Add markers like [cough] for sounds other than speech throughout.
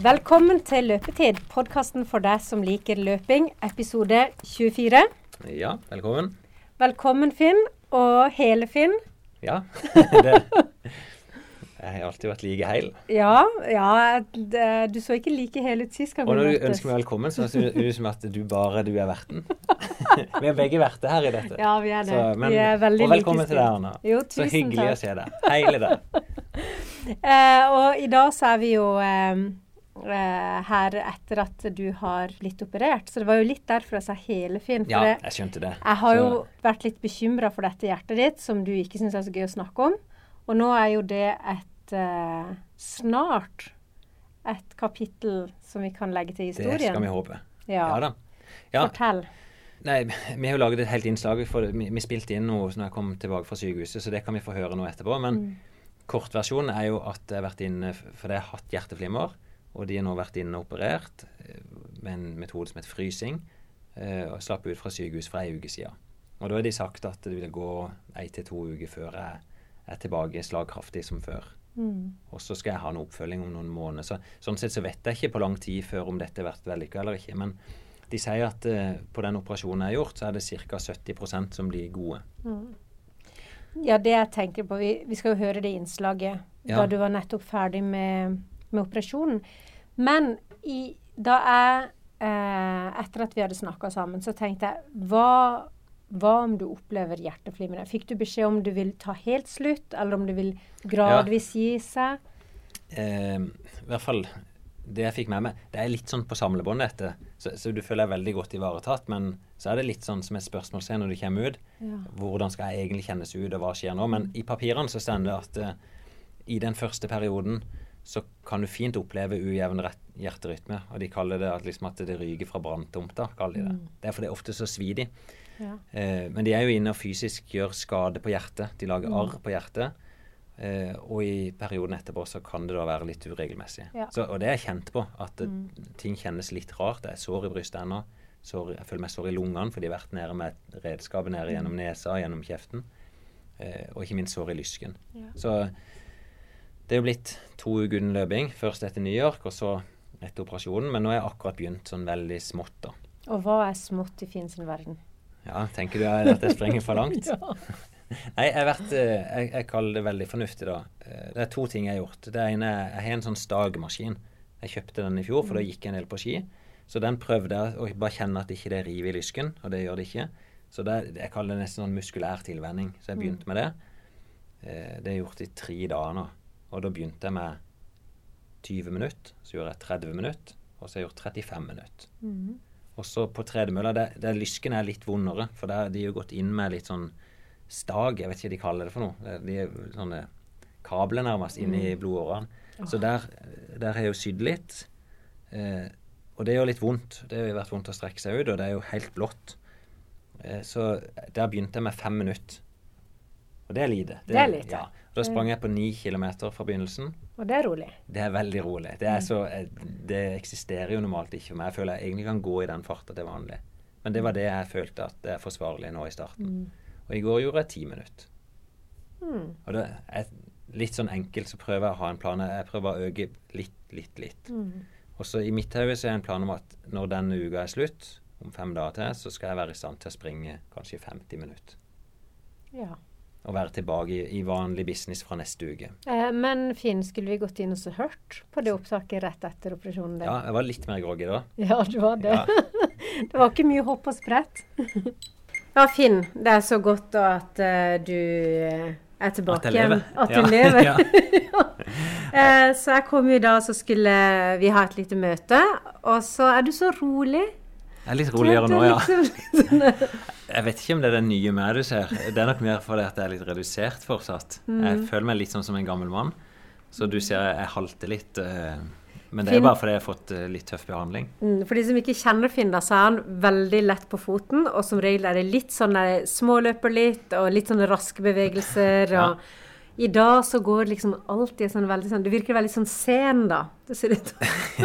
Velkommen til Løpetid, podkasten for deg som liker løping, episode 24. Ja, velkommen. Velkommen, Finn, og hele Finn. Ja. [laughs] [laughs] Det, jeg har alltid vært like heil. Ja, ja det, du så ikke like hel ut sist Og når du ønsker meg velkommen, så ser det ut som at du bare du er verten. [laughs] Vi er begge verter her i dette. Ja, vi er det. Så, men, vi er veldig like og velkommen til deg. Anna. Jo, Så hyggelig hyggelig å se deg. Heile deg. Uh, og i dag så er vi jo eh, eh, her etter at du har blitt operert. Så det var jo litt derfor jeg sa hele Finn. For Ja, jeg skjønte det. jeg har jo vært litt bekymra for dette hjertet ditt, som du ikke syns er så gøy å snakke om. Og nå er jo det et eh, snart et kapittel som vi kan legge til historien. Det skal vi håpe. Ja. Ja da. Ja, Fortell. nei, vi har jo laget et helt innslag. For vi, vi spilte inn noe når jeg kom tilbake fra sykehuset, så det kan vi få høre nå etterpå. Men Mm. kortversjonen er jo at jeg har vært inne For jeg har hatt hjerteflimmer, og de har nå vært inne og operert eh, med en metode som heter frysing. eh, Og slapp ut fra sykehus for ei uke siden. Og da har de sagt at det vil gå ei til to uker før jeg er tilbake slagkraftig som før. Mm. Og så skal jeg ha en oppfølging om noen måneder. Så, sånn sett så vet jeg ikke på lang tid før om dette har vært vellykka eller ikke. Men de sier at eh, på den operasjonen jeg har gjort, så er det ca. 70% som blir gode. Ja, det jeg tenker på Vi, vi skal jo høre det innslaget Ja. da du var nettopp ferdig med, med operasjonen. Men i, da jeg eh, Etter at vi hadde snakka sammen, så tenkte jeg hva, hva om du opplever hjerteflimmer? Fikk du beskjed om du vil ta helt slutt, eller om du vil gradvis gi seg? Eh, I hvert fall det jeg fikk med meg. Det er litt sånn på samlebånd, dette. Så, så du føler deg veldig godt ivaretatt. Men så er det litt sånn som et spørsmålstegn når du kommer ut. Ja. Hvordan skal jeg egentlig kjennes ut, og hva skjer nå? Men i papirene så står det at eh, i den første perioden så kan du fint oppleve ujevn hjerterytme. Og de kaller det at, liksom at det ryker fra branntomta. kaller de Det Det er fordi det er ofte så svidig. Ja. Eh, men de er jo inne og fysisk gjør skade på hjertet. De lager arr på hjertet. Eh, og i perioden etterpå så kan det da være litt uregelmessig. Ja. Så, og det er jeg kjent på, at mm. ting kjennes litt rart. Det er sår i brystet ennå. Sår, jeg føler meg sår i lungene fordi jeg har vært nede med redskapet nede gjennom nesa gjennom kjeften. Eh, og ikke minst sår i lysken. Ja. Så det er jo blitt to uker uten løping. Først etter New York, og så etter operasjonen. Men nå har jeg akkurat begynt sånn veldig smått, da. Og hva er smått i Finn sin verden? Ja, tenker du at jeg sprenger for langt? [laughs] Nei, jeg, vært, eh, jeg, jeg kaller det veldig fornuftig, da. Eh, Det er to ting jeg har gjort. Det ene er jeg har en sånn stagmaskin. Jeg kjøpte den i fjor, for da gikk jeg en del på ski. Så den prøvde jeg å bare kjenne at ikke det river i lysken, og det gjør det ikke. Så det, jeg kaller det nesten sånn muskulær tilvenning. Så jeg begynte med det. Eh, Det er gjort i tre dager nå. Og da begynte jeg med 20 minutter, så gjorde jeg 30 minutter, og så har jeg gjort 35 minutter. Mm. Og så på tredemølla, der, lysken er litt vondere, for der de har jo gått inn med litt sånn stag, jeg vet ikke hva de kaller det for noe. De er sånne kabler nærmest inn i blodårene. Så der, der har jeg jo sydd litt. Eh, og det gjør litt vondt. Det har jo vært vondt å strekke seg ut, og det er jo helt blått. Eh, så der begynte jeg med fem minutter. Og det er lite. Det er lite. Ja. Da sprang jeg på ni kilometer fra begynnelsen. Og det er rolig. Det er veldig rolig. Det, er så, eh, det eksisterer jo normalt ikke for meg. Jeg føler jeg egentlig kan gå i den farta til vanlig. Men det var det jeg følte at det er forsvarlig nå i starten. Og i går gjorde jeg ti minutter. Mm. Og det er litt sånn enkelt så prøver jeg å ha en plan. Jeg prøver å øke litt, litt, litt. Mm. Og så i mitt hode så er en plan om at når denne uka er slutt, om fem dager til, så skal jeg være i stand til å springe kanskje 50 minutter. Ja. Og være tilbake i, i vanlig business fra neste uke. Eh, men Finn, skulle vi gått inn og så hørt på det opptaket rett etter operasjonen din? Ja, jeg var litt mer groggy da. [laughs] Ja, det var det. Ja. [laughs] det var ikke mye hopp og sprett. [laughs] ja, Finn, det er så godt da at uh, du eh, er tilbake At jeg lever. igjen. At du lever. Ja. Eh, så jeg kom jo da, så skulle vi ha et lite møte. Og så er du så rolig. Jeg er litt roligere nå, ja. Jeg vet ikke om det er den nye meg du ser. Det er nok mer fordi at jeg er litt redusert fortsatt. Mm. Jeg føler meg litt sånn som en gammel mann. Så du ser jeg halter litt. eh, Men det er bare fordi jeg har fått eh, litt tøff behandling. Mm, For de som ikke kjenner Finn, da, så er han veldig lett på foten. Og som regel er det litt sånn der småløper litt, og litt sånne raske bevegelser. Ja. I dag så går det liksom alltid sånn veldig sånn Du virker veldig sånn sen, da. Det ser ut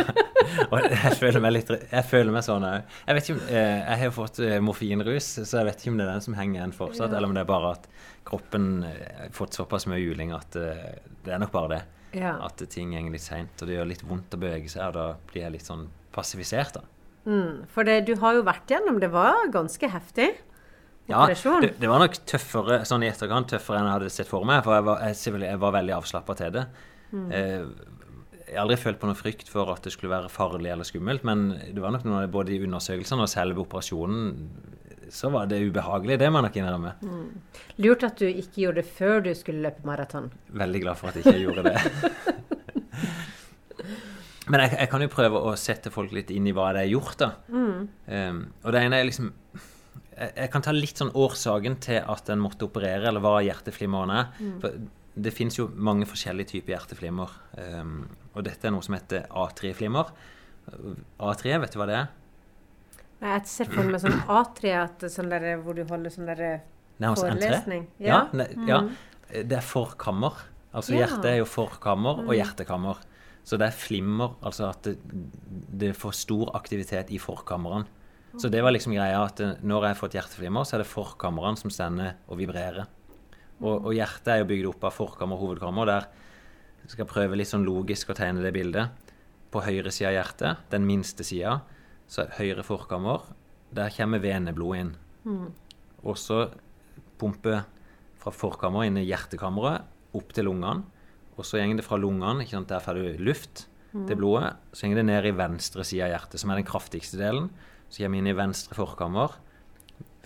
[laughs] Og jeg føler meg litt Jeg føler meg sånn òg. Jeg vet ikke om eh, Jeg har fått eh, morfinrus, så jeg vet ikke om det er den som henger igjen fortsatt, Ja. eller om det er bare at kroppen eh, har fått såpass mye juling at det er nok bare det. Ja. At ting går litt seint, og det gjør litt vondt å bevege seg, og da blir jeg litt sånn passivisert, da. Mm, for det, du har jo vært gjennom Det var ganske heftig. Ja, det, det var nok tøffere sånn i etterkant, tøffere enn jeg hadde sett for meg. For jeg var, jeg, jeg var veldig avslappa til det. Mm. jeg har aldri følt på noe frykt for at det skulle være farlig eller skummelt, men det var nok noe av det både i undersøkelsene og selve operasjonen så var det ubehagelig. Det må jeg nok innrømme. Lurt at du ikke gjorde det før du skulle løpe maraton. Veldig glad for at jeg ikke gjorde det. [laughs] Men jeg, jeg kan jo prøve å sette folk litt inn i hva det er gjort, da. Um, og det ene er liksom jeg, kan ta litt sånn årsaken til at en måtte operere, eller hva hjerteflimmeren er. For det fins jo mange forskjellige typer hjerteflimmer. Um, og dette er noe som heter A3-flimmer. A3, vet du hva det er? Nei, Jeg ser for meg sånn A3, at sånn der, hvor du holder sånn der er N3. forelesning. Ja, ne, ja. Det er forkammer. Altså Ja. hjertet er jo forkammer og hjertekammer. Så det er flimmer, altså at det, det får stor aktivitet i forkammeren. Så det var liksom greia at eh, når jeg har fått hjerteflimmer, så er det forkammeren som stender og vibrerer. Og, og hjertet er jo bygd opp av forkammer og hovedkammer. Der jeg skal prøve litt sånn logisk å tegne det bildet. På høyre side av hjertet, den minste sida, så høyre forkammer. Der kommer veneblodet inn. Og så pumper fra forkammeret inn i hjertekammeret opp til lungene. Og så går det fra lungene, ikke sant, der får du luft til blodet. Så går det ned i venstre side av hjertet, som er den kraftigste delen. Så kommer vi inn i venstre forkammer.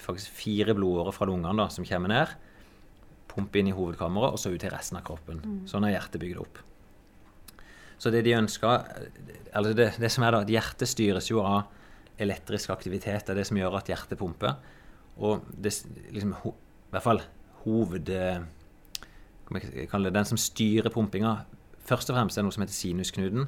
Faktisk fire blodårer fra lungene da, som kommer ned. Pumper inn i hovedkammeret, og så ut til resten av kroppen. Sånn er hjertet bygd opp. Så det de ønsker Eller det, det som er da, at hjertet styres jo av elektrisk aktivitet. Det er det som gjør at hjertet pumper. Og det liksom ho, I hvert fall hoved... jeg det, Den som styrer pumpinga, først og fremst er noe som heter sinusknuten,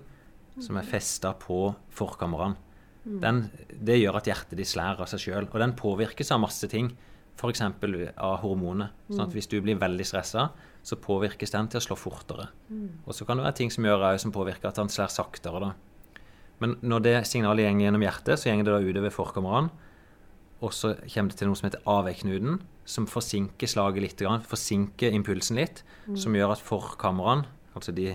som er festa på forkamrene. Den, det gjør at hjertet ditt slår av seg sjøl. Og den påvirkes av masse ting, f.eks. av hormoner. Sånn at hvis du blir veldig stressa, så påvirkes den til å slå fortere. Og så kan det være ting som gjør som påvirker at han slår saktere. da. Men når det signalet går gjennom hjertet, så går det da utover forkammeren. Og så kommer det til noe som heter AV-knuten, som forsinker slaget litt, forsinker impulsen litt, som gjør at forkammeren, altså de,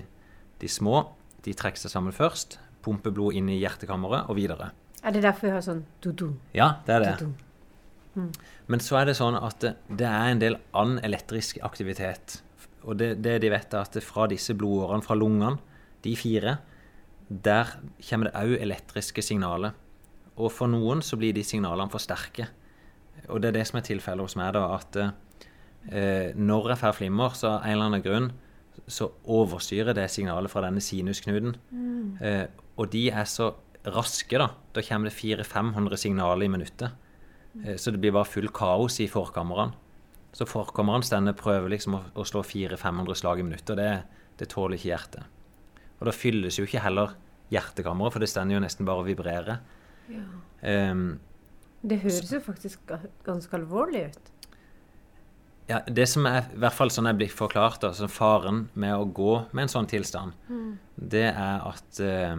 de små, de trekker seg sammen først, pumper blod inn i hjertekammeret og videre. Er det derfor vi har sånn du-du? Ja, det er det. do-do? Men så er det sånn at det, er en del annen elektrisk aktivitet. Og det, det de vet er at fra disse blodårene fra lungene, de fire, der kommer det òg elektriske signaler. Og for noen så blir de signalene for sterke. Og det er det som er tilfellet hos meg, da, at eh, når jeg får flimmer, så av en eller annen grunn så overstyrer det signalet fra denne sinusknuten. Eh, og de er så raske, da. Da kommer det 400-500 signaler i minuttet. Eh, Så det blir bare full kaos i forkammerne. Så forkammeren stender prøver liksom å, å slå 400-500 slag i minuttet, og det, det tåler ikke hjertet. Og da fylles jo ikke heller hjertekammeret, for det stender jo nesten bare og vibrerer. Ehm, Det høres jo faktisk ganske alvorlig ut. ja, det som er, i hvert fall sånn jeg blir forklart, altså faren med å gå med en sånn tilstand, det er at eh,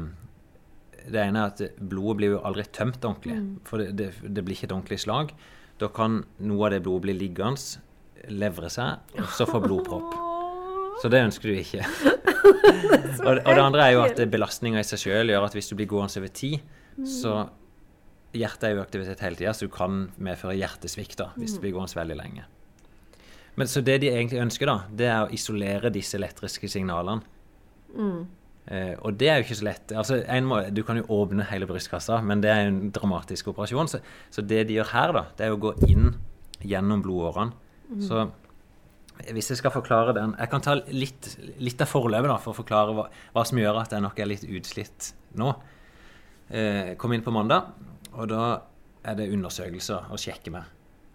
Det ene er at blodet blir jo aldri tømt ordentlig. For det, det, det blir ikke et ordentlig slag. Da kan noe av det blodet bli liggende, levre seg, og så få blodpropp. [laughs] Så det ønsker du ikke. [laughs] [laughs] og, og det andre er jo at belastninga i seg sjøl gjør at hvis du blir gående over tid, så Hjertet er jo aktivitet hele tida, så du kan medføre hjertesvikt da, hvis du blir gående veldig lenge. Men Så det de egentlig ønsker, da, det er å isolere disse elektriske signalene. Eh, og det er jo ikke så lett. Altså, en må, du kan jo åpne hele brystkassa, men det er jo en dramatisk operasjon. Så, så det de gjør her, da, det er å gå inn gjennom blodårene. Så hvis jeg skal forklare den Jeg kan ta litt, litt av forløpet da, for å forklare hva, hva som gjør at jeg nok er litt utslitt nå. Eh, kom inn på mandag, og da er det undersøkelser å sjekke meg.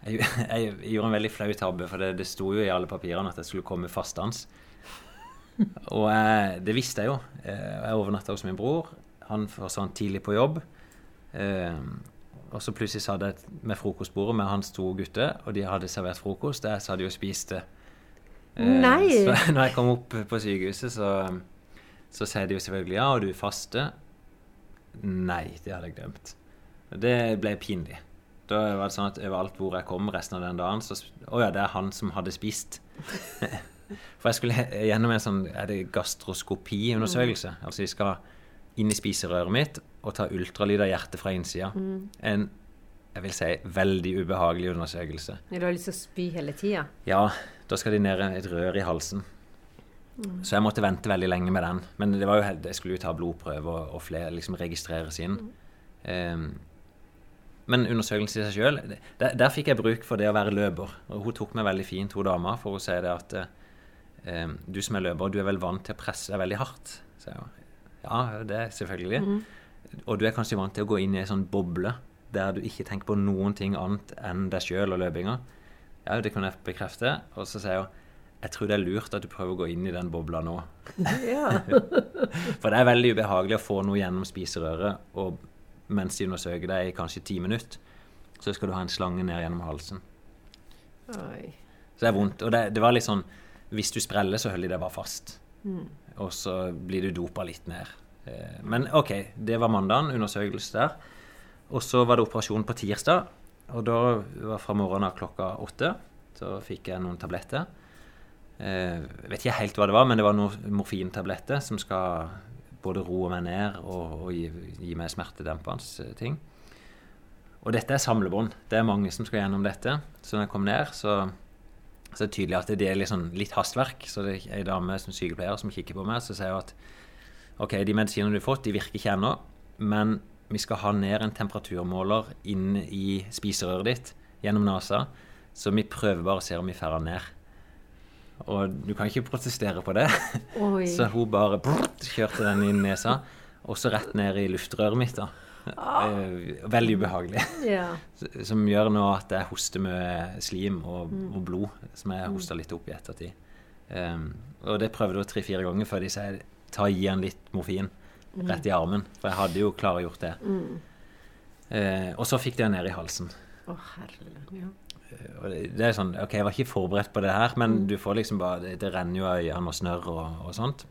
Jeg, [laughs] jeg, gjorde en veldig flau tabbe, for det, det sto jo i alle papirene at jeg skulle komme fastans. Og jeg, det visste jeg jo. Eh, Jeg overnatta hos min bror. Han forsvant tidlig på jobb. Eh, og så plutselig satt jeg med frokostbordet med hans to gutter, og de hadde servert frokost. Jeg satt jo og spiste. Eh, Nei! [laughs] Så når jeg kom opp på sykehuset, så, så sier de jo selvfølgelig ja, og du faster. Nei, det hadde jeg glemt. Og Det ble pinlig. Da var det sånn at overalt hvor jeg kom resten av den dagen, så Å ja, det er han som hadde spist. [laughs] For jeg skulle gjennom en sånn er det gastroskopiundersøkelse. Mm. Altså de skal inn i spiserøret mitt og ta ultralyd av hjertet fra innsida. Mm. En jeg vil si veldig ubehagelig undersøkelse. Du har lyst til å spy hele tida? Ja, da skal de ned et rør i halsen. Mm. Så jeg måtte vente veldig lenge med den. Men det var jo, jeg skulle jo ta blodprøve og, og flere liksom registreres inn. Um, men undersøkelsen i seg sjøl, der, der fikk jeg bruk for det å være løper. Og hun tok meg veldig fint, hun dama, for å si det at eh, du som er løper, du er vel vant til å presse deg veldig hardt? Så jeg, ja, det er selvfølgelig. Og du er kanskje vant til å gå inn i ei sånn boble der du ikke tenker på noen ting annet enn deg sjøl og løpinga. Ja, det kan jeg bekrefte. Og så sier hun jeg tror det er lurt at du prøver å gå inn i den bobla nå. Ja. [laughs] For det er veldig ubehagelig å få noe gjennom spiserøret, og mens de undersøker deg i kanskje ti minutter, så skal du ha en slange ned gjennom halsen. Oi. Så det er vondt. Og det, det var litt sånn Hvis du spreller, så holder de deg bare fast. Mm. Og så blir du dopa litt ned. Eh, Men OK, det var mandagen. Undersøkelse der. Og så var det operasjon på tirsdag. Og da var fra morgenen av klokka åtte. Så fikk jeg noen tabletter. Jeg vet ikke helt hva det var, men det var noen morfintabletter som skal både roe meg ned og, og gi, gi meg smertedempende eh, ting. Og dette er samlebånd. Det er mange som skal gjennom dette. Så når jeg kom ned, så, så er det tydelig at det er sånn, litt hastverk. Så det er ei dame som sykepleier som kikker på meg, så sier at OK, de medisinene du har fått, de virker ikke ennå, men vi skal ha ned en temperaturmåler inn i spiserøret ditt gjennom nesa, så vi prøver bare å se om vi får den ned. Og du kan ikke protestere på det. Oi. [laughs] Så hun bare brrrt, kjørte den inn i nesa, og så rett ned i luftrøret mitt. da. Eh, Veldig ubehagelig. Yeah. [laughs] Som gjør nå at jeg hoster med slim og, og blod, som jeg hosta litt opp i ettertid. Um, og det prøvde jeg tre-fire ganger før de sier ta gi han litt morfin rett i armen. For jeg hadde jo klargjort det. Eh, og så fikk de han ned i halsen. Å, herregud. Ja. Og det, er sånn, ok, Jeg var ikke forberedt på det her, men du får liksom bare, det, det renner jo av øynene og snørr og, og sånt.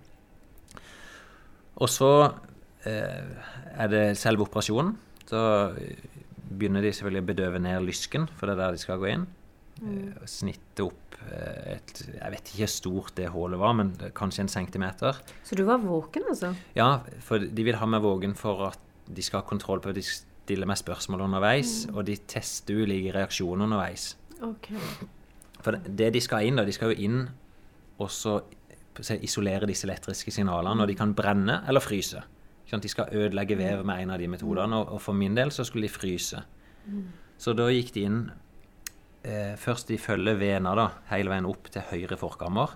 Og så eh, er det selve operasjonen. Så begynner de selvfølgelig å bedøve ned lysken, for det er der de skal gå inn. Mm. og snitte opp eh, et Jeg vet ikke hvor stort det hullet var, men kanskje en centimeter. Så du var våken, altså? Ja, for de vil ha meg våken for at de skal ha kontroll på at de stiller meg spørsmål underveis, og de tester ulike reaksjoner underveis. Okay. For det- det de skal inn, da, de skal jo inn og så isolere disse elektriske signalene, og de kan brenne eller fryse. Ikke at De skal ødelegge vevet med en av de metodene, og, og for min del så skulle de fryse. Så da gikk de inn eh, Først de følger vena da, hele veien opp til høyre forkammer.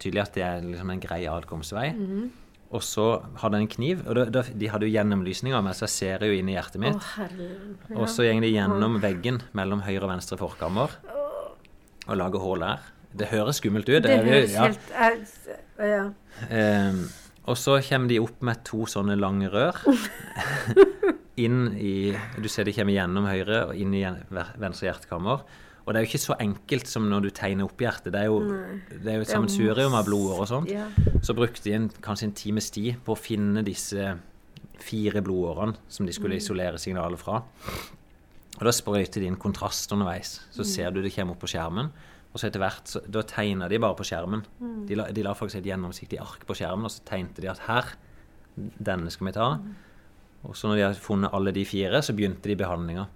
Tydelig at det er liksom en grei adkomstvei. Og så hadde jeg en kniv, og da, da, de hadde jo gjennomlysning av meg, så jeg ser jo inn i hjertet mitt. Å, Ja. Og så går de gjennom veggen mellom høyre og venstre forkammer og lager hull der. Det høres skummelt ut. Det jo- høres ja. helt jeg- Ja. Ehm, og så kommer de opp med to sånne lange rør. [laughs] inn i Du ser de kommer gjennom høyre og inn i venstre hjertekammer. Og det er jo ikke så enkelt som når du tegner opp hjertet. Det er jo, det er jo et sammensurium av blodårer og sånt. Ja. Så brukte de en, kanskje en times tid på å finne disse fire blodårene som de skulle isolere signalet fra. Og da sprøyter de inn kontrast underveis. Så ser du det kommer opp på skjermen. Og så etter hvert, så, da tegna de bare på skjermen. De, la, de la faktisk et gjennomsiktig ark på skjermen, og så tegnte de at her, denne skal vi ta. Og så når de hadde funnet alle de fire, så begynte de behandlinga.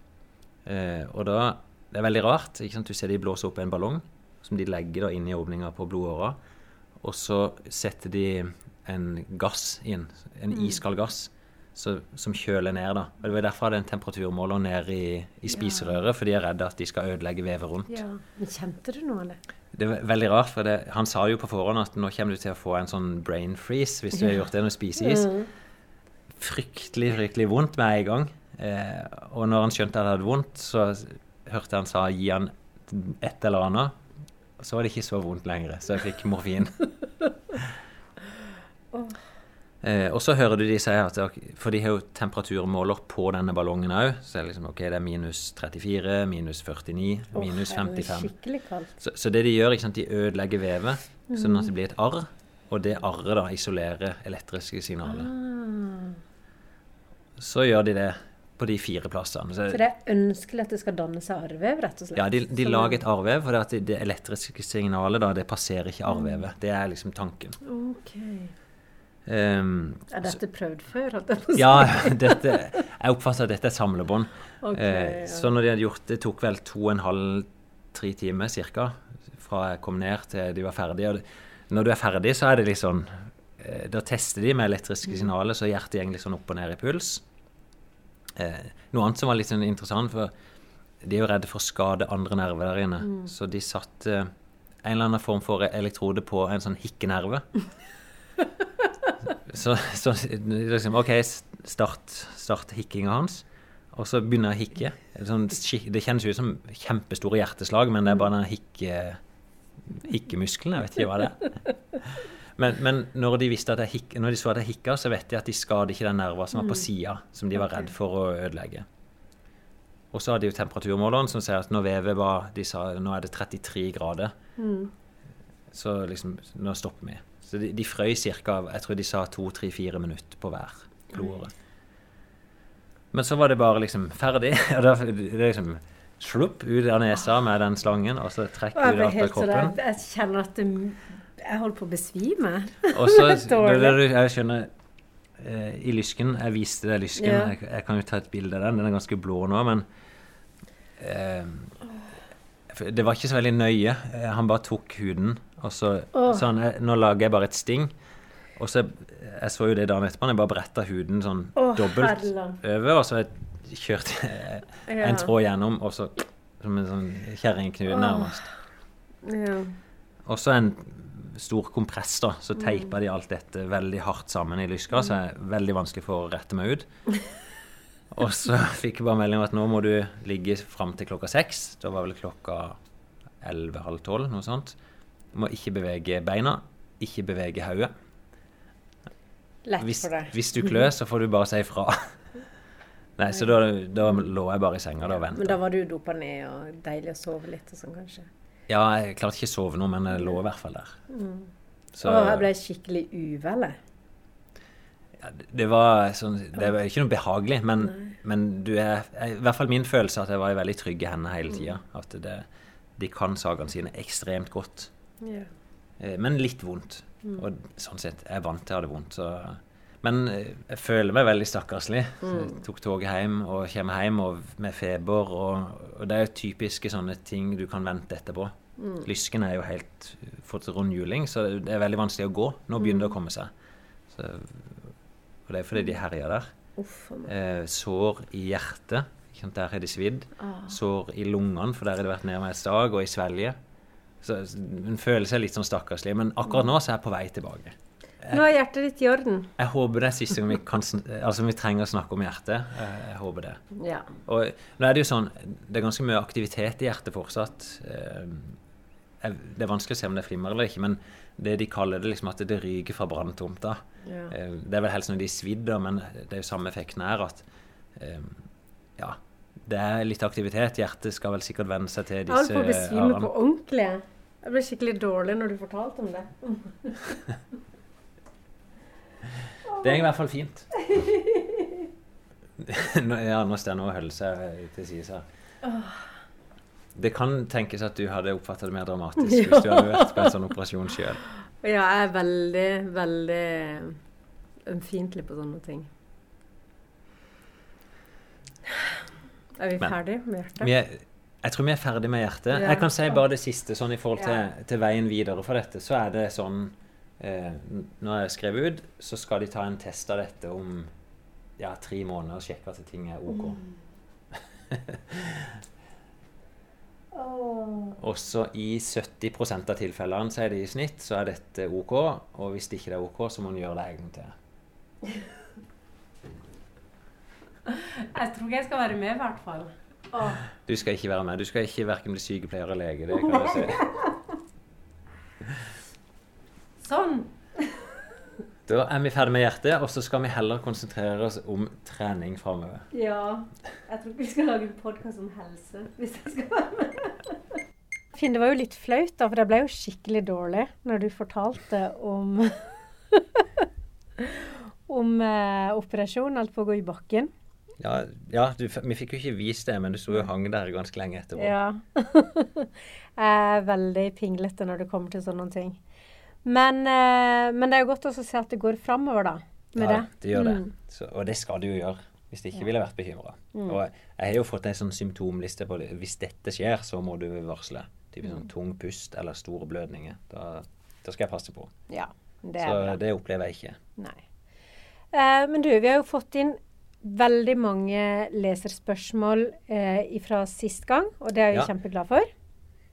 Eh, og da Det er veldig rart. ikke sant? Du ser de blåser opp en ballong som de legger da inn i åpninga på blodåra. Og så setter de en gass inn, en iskald gass, så, som kjøler ned. da. Og Det var derfor jeg hadde en temperaturmåler ned i, i spiserøret, for de er redde at de skal ødelegge vevet rundt. ja. Men kjente du noe, eller? Det er veldig rart, for det, han sa jo på forhånd at nå kommer du til å få en sånn brain freeze hvis du har gjort det når du spiser is. Fryktelig, fryktelig vondt med en gang. Eh, og når han skjønte at det hadde vondt, så hørte han sa gi han et eller annet. Så var det ikke så vondt lenger, så jeg fikk morfin. [laughs] Eh, og så hører du de si at For de har jo temperaturmåler på denne ballongen òg. Så er det liksom, ok, det er minus 34, minus 49, minus Åh, herregud, 55. Skikkelig kaldt. Så, så det de gjør, ikke sant, de ødelegger vevet, sånn at det blir et arr. Og det arret da isolerer elektriske signaler. Ah. Så gjør de det på de fire plassene. Så det er ønskelig at det skal danne seg arrvev, rett og slett? Ja, de, de lager et arrvev, for det, at det elektriske signalet da, det passerer ikke arrvevet. Det er liksom tanken. Ok. Um, Er dette prøvd før? ja, [laughs] dette, jeg oppfatter at dette er samlebånd. Okay, Eh, ja. Så når de hadde gjort det, tok vel to og en halv, tre timer cirka, fra jeg kom ned til de var ferdige. Og når du er ferdig, så er det litt sånn eh, Da tester de med elektriske signaler, så hjertet går litt sånn opp og ned i puls. Eh, noe annet som var litt sånn interessant, for de er jo redde for å skade andre nerver der inne. Så de satte en eller annen form for elektrode på en sånn hikkenerve. [laughs] så, så liksom OK, start, start hikkinga hans. Og så begynner jeg å hikke. Sånn, det kjennes ut som kjempestore hjerteslag, men det er bare den hikke, hikkemuskelen. Jeg vet ikke hva det er. Men, men når, de hik, når de så at jeg hikka, så vet de at de skader ikke den nerva som var på sida, som de var redd for å ødelegge. Og så hadde de jo temperaturmåleren som sier at når vevet var De sa nå er det 33 grader. Så liksom Nå stopper vi. Så de, de frøy ca. Jeg tror de sa to-tre-fire minutter på hver blodåre. Men så var det bare liksom ferdig. [laughs] Og da det liksom slupp ut av nesa med den slangen, og så trekk ut av sånn kroppen. Jeg kjenner at jeg holder på å besvime. [laughs] Og så [laughs] Jeg skjønner eh, I lysken Jeg viste deg lysken. Ja. Jeg, jeg kan jo ta et bilde av den. Den er ganske blå nå, men eh, Det var ikke så veldig nøye. Eh, Han bare tok huden, og så oh. sånn, eh, Nå lager jeg bare et sting. Og så Jeg så jo det dagen etterpå. Jeg bare bretta huden sånn oh, dobbelt herland. over, og så kjørte jeg [laughs] Ja. en tråd gjennom, og så som en sånn kjerringknut nærmest. Ja. Og så en stor kompress, da. Så teipa de alt dette veldig hardt sammen i lyska, så er det veldig vanskelig for å rette meg ut. [laughs] Og så fikk jeg bare melding om at nå må du ligge fram til klokka seks. Da var vel klokka elleve-halv tolv, noe sånt. Må ikke bevege beina, ikke bevege hodet. Hvis, hvis du klør, så får du bare si ifra. [laughs] Nei, så da, da lå jeg bare i senga da og Men da var du dopa ned og deilig å sove litt og sånn, kanskje? Ja, jeg klarte ikke å sove nå, men jeg lå i hvert fall der. Så Og jeg ble skikkelig uvel, ja, det- det var sånn Det var ikke noe behagelig, men, men du er I hvert fall min følelse at jeg var i veldig trygge hender hele tida. At det, de kan sagene sine ekstremt godt. Eh, Men litt vondt. Og sånn sett, jeg er vant til å ha det vondt, så Men eh, jeg føler meg veldig stakkarslig. Mm. Tok toget hjem og kommer hjem og med feber, og, og det er jo typiske sånne ting du kan vente etterpå. Lysken er jo helt fått rundhjuling, så det er veldig vanskelig å gå. Nå begynner det å komme seg. Så, og det er fordi de herjer der. Uff. Eh, sår i hjertet, der har de svidd. Ah. Sår i lungene, for der har det vært nede med et stag, og i svelget. Så hun føler seg litt sånn stakkarslig, men akkurat nå så er jeg på vei tilbake. Nå er hjertet ditt i orden. Jeg håper det er siste gang vi, kan, altså vi trenger å snakke om hjertet. Jeg, jeg håper det. Ja. Og nå er det jo sånn, det er ganske mye aktivitet i hjertet fortsatt. Eh, Det er vanskelig å se om det flimrer eller ikke, men det de kaller det liksom at det ryker fra branntomta. Ja. Eh, Det er vel helst når de svidder, men det er jo samme effekten her. at eh, ja, det er litt aktivitet. Hjertet skal vel sikkert venne seg til Jeg holdt på besvime på ordentlig. Jeg. Ble skikkelig dårlig når du fortalte om det. Det er i hvert fall fint. [laughs] Ja, nå står holder seg til side her. Det kan tenkes at du hadde oppfattet det mer dramatisk hvis du hadde vært på en sånn operasjon sjøl. Ja, jeg er veldig, veldig ømfintlig på sånne ting. Er vi ferdige med hjertet? Jeg tror vi er ferdig med hjertet. Ja. Jeg kan si bare det siste sånn i forhold til, Ja. til veien videre for dette. Så er det sånn eh, Når jeg skrev ut, så skal de ta en test av dette om ja, tre måneder og sjekke at ting er OK. [laughs] Åh. Også i 70% av tilfellene, sier de i snitt, så er dette OK. Og hvis det ikke er OK, så må en gjøre det en gang til. [laughs] Jeg tror ikke jeg skal være med, i hvert fall. Du skal ikke være med. Du skal ikke verken bli sykepleier eller lege. Det kan jeg si. [laughs] Sånn. Da er vi ferdig med hjertet, og så skal vi heller konsentrere oss om trening framover. Ja. Jeg tror ikke vi skal lage en podkast om helse hvis jeg skal være med. [laughs] Finn, det var jo litt flaut, da, for jeg ble jo skikkelig dårlig når du fortalte om [laughs] Om eh, operasjonen, alt på å gå i bakken. Ja, ja du, vi fikk jo ikke vist det, men du sto jo hang der ganske lenge etterpå. Ja. [laughs] jeg er veldig pinglete når det kommer til sånne ting. Men, eh, men det er jo godt å se at det går framover, da. Med ja, det. det gjør det. Mm. Så, og det skal det jo gjøre. Hvis det ikke Ja. ville vært bekymra. Mm. Og jeg har jo fått en sånn symptomliste på det. Hvis dette skjer, så må du varsle. Typisk Mm. sånn tung pust eller store blødninger. Da, da skal jeg passe på. Ja, det Så bra. det opplever jeg ikke. Nei. Eh, men du, vi har jo fått inn veldig mange leserspørsmål eh, fra sist gang, og det er jeg Ja. kjempeglad for.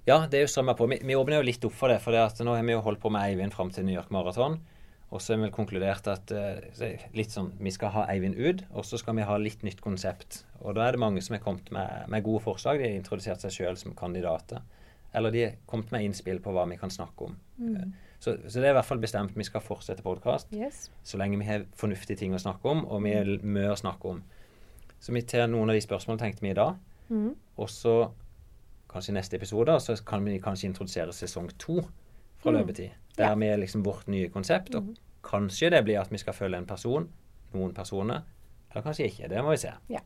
Ja, det er jo strømmer på. Vi, vi åpner jo litt opp for det. For det at nå har vi jo holdt på med Eivind fram til New York Marathon. Og så har vi vel konkludert at eh, litt sånn, vi skal ha Eivind ut, og så skal vi ha litt nytt konsept. Og da er det mange som har kommet med, med gode forslag. De har introdusert seg sjøl som kandidater. Eller de har kommet med innspill på hva vi kan snakke om. Mm. Så, så det er i hvert fall bestemt. Vi skal fortsette podkast Yes. så lenge vi har fornuftige ting å snakke om, og vi har mye å snakke om. Så vi tar noen av de spørsmålene tenkte vi i dag. Mm. Og så kanskje i neste episode så kan vi kanskje introdusere sesong to fra Mm. løpetid. Der vi er liksom vårt nye konsept. Og kanskje det blir at vi skal følge en person, noen personer. Eller kanskje ikke. Det må vi se. Ja.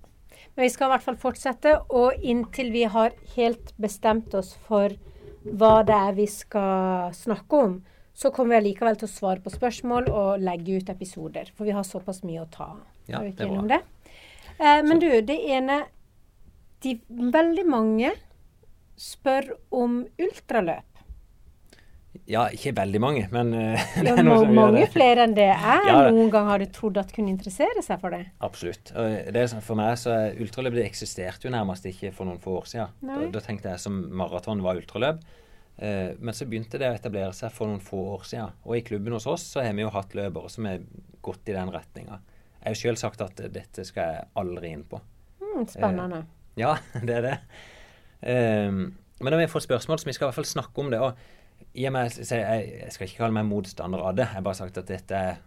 Men vi skal i hvert fall fortsette, og inntil vi har helt bestemt oss for hva det er vi skal snakke om, så kommer vi allikevel til å svare på spørsmål og legge ut episoder. For vi har såpass mye å ta av. Ja, det er bra. det? Eh, men du, det ene de, Veldig mange spør om ultraløp. Ja, ikke veldig mange, men eh, [laughs] det er noe som som gjør mange det. flere enn det er. Ja, noen gang hadde trodd at kunne interessere seg for det. Absolutt. Det for meg så er ultraløp det eksisterte jo nærmest ikke for noen få år siden. Da, da tenkte jeg som maraton var ultraløp. Eh, men så begynte det å etablere seg for noen få år siden. Og i klubben hos oss så har vi jo hatt løpere som har gått i den retninga. Jeg har jo sjøl sagt at eh, dette skal jeg aldri inn på. Mm, spennende. Ja, [laughs] det er det. Eh, men da vi fått spørsmål, så vi skal i hvert fall snakke om det. Og i og med, jeg, jeg skal ikke kalle meg motstander av det, jeg har bare sagt at dette er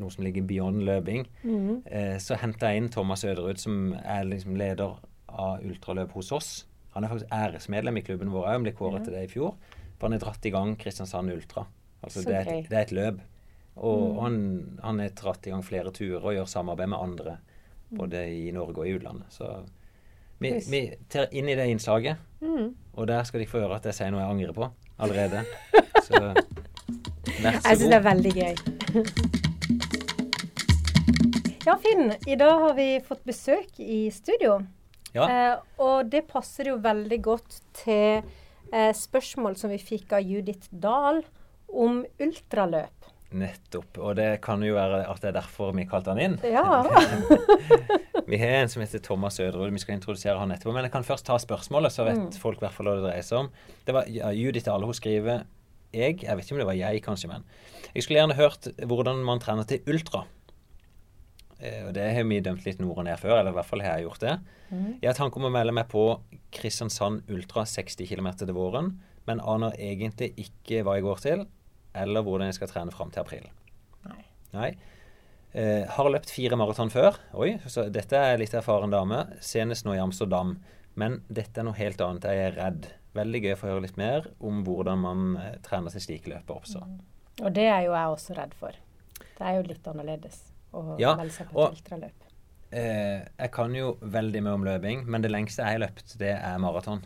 noe som ligger beyond løping. Mm. Eh, så henta jeg inn Thomas Øderud, som er liksom leder av ultraløp hos oss. Han er faktisk æresmedlem i klubben vår òg, ble kåret Ja. til det i fjor. For han har dratt i gang Kristiansand Ultra. Altså det er, et, det er et løp. Og Mm. han, han har dratt i gang flere turer og gjør samarbeid med andre, både i Norge og i utlandet. Så vi, vi tar inn i det innslaget, Mm. og der skal de få høre at jeg sier noe jeg angrer på allerede. [laughs] Så vær så Jeg syns det er veldig gøy. Ja, Finn. I dag har vi fått besøk i studio. Ja. Eh, og det passer jo veldig godt til eh, spørsmål som vi fikk av Judith Dahl om ultraløp. Nettopp. Og det kan jo være at det er derfor vi kalte han inn. Ja. [laughs] Vi har en som heter Thomas Øderud. Vi skal introdusere han etterpå. Men jeg kan først ta spørsmålet, så vet Mm. folk i hvert fall hva det dreier seg om. Det var ja, Judith Dahl. Hun skriver jeg, jeg vet ikke om det var jeg, kanskje, men jeg skulle gjerne hørt hvordan man trener til ultra. Eh, og Det har vi dømt litt nord og ned før, eller i hvert fall har jeg gjort det. Mm. Jeg har tanke om å melde meg på Kristiansand Ultra 60 km til våren, men aner egentlig ikke hva jeg går til, eller hvordan jeg skal trene fram til april. Nei. Nei. Eh, har løpt fire maraton før. Oi, så dette er litt erfaren dame. Senest nå i Amsterdam. Men dette er noe helt annet. Jeg er redd. Veldig gøy å få høre litt mer om hvordan man eh, trener til slike løper også. Og det er jo jeg også redd for. Det er jo litt annerledes å Ja, melde seg på et ultraløp. Eh, jeg kan jo veldig mye om løping, men det lengste jeg har løpt, det er maraton.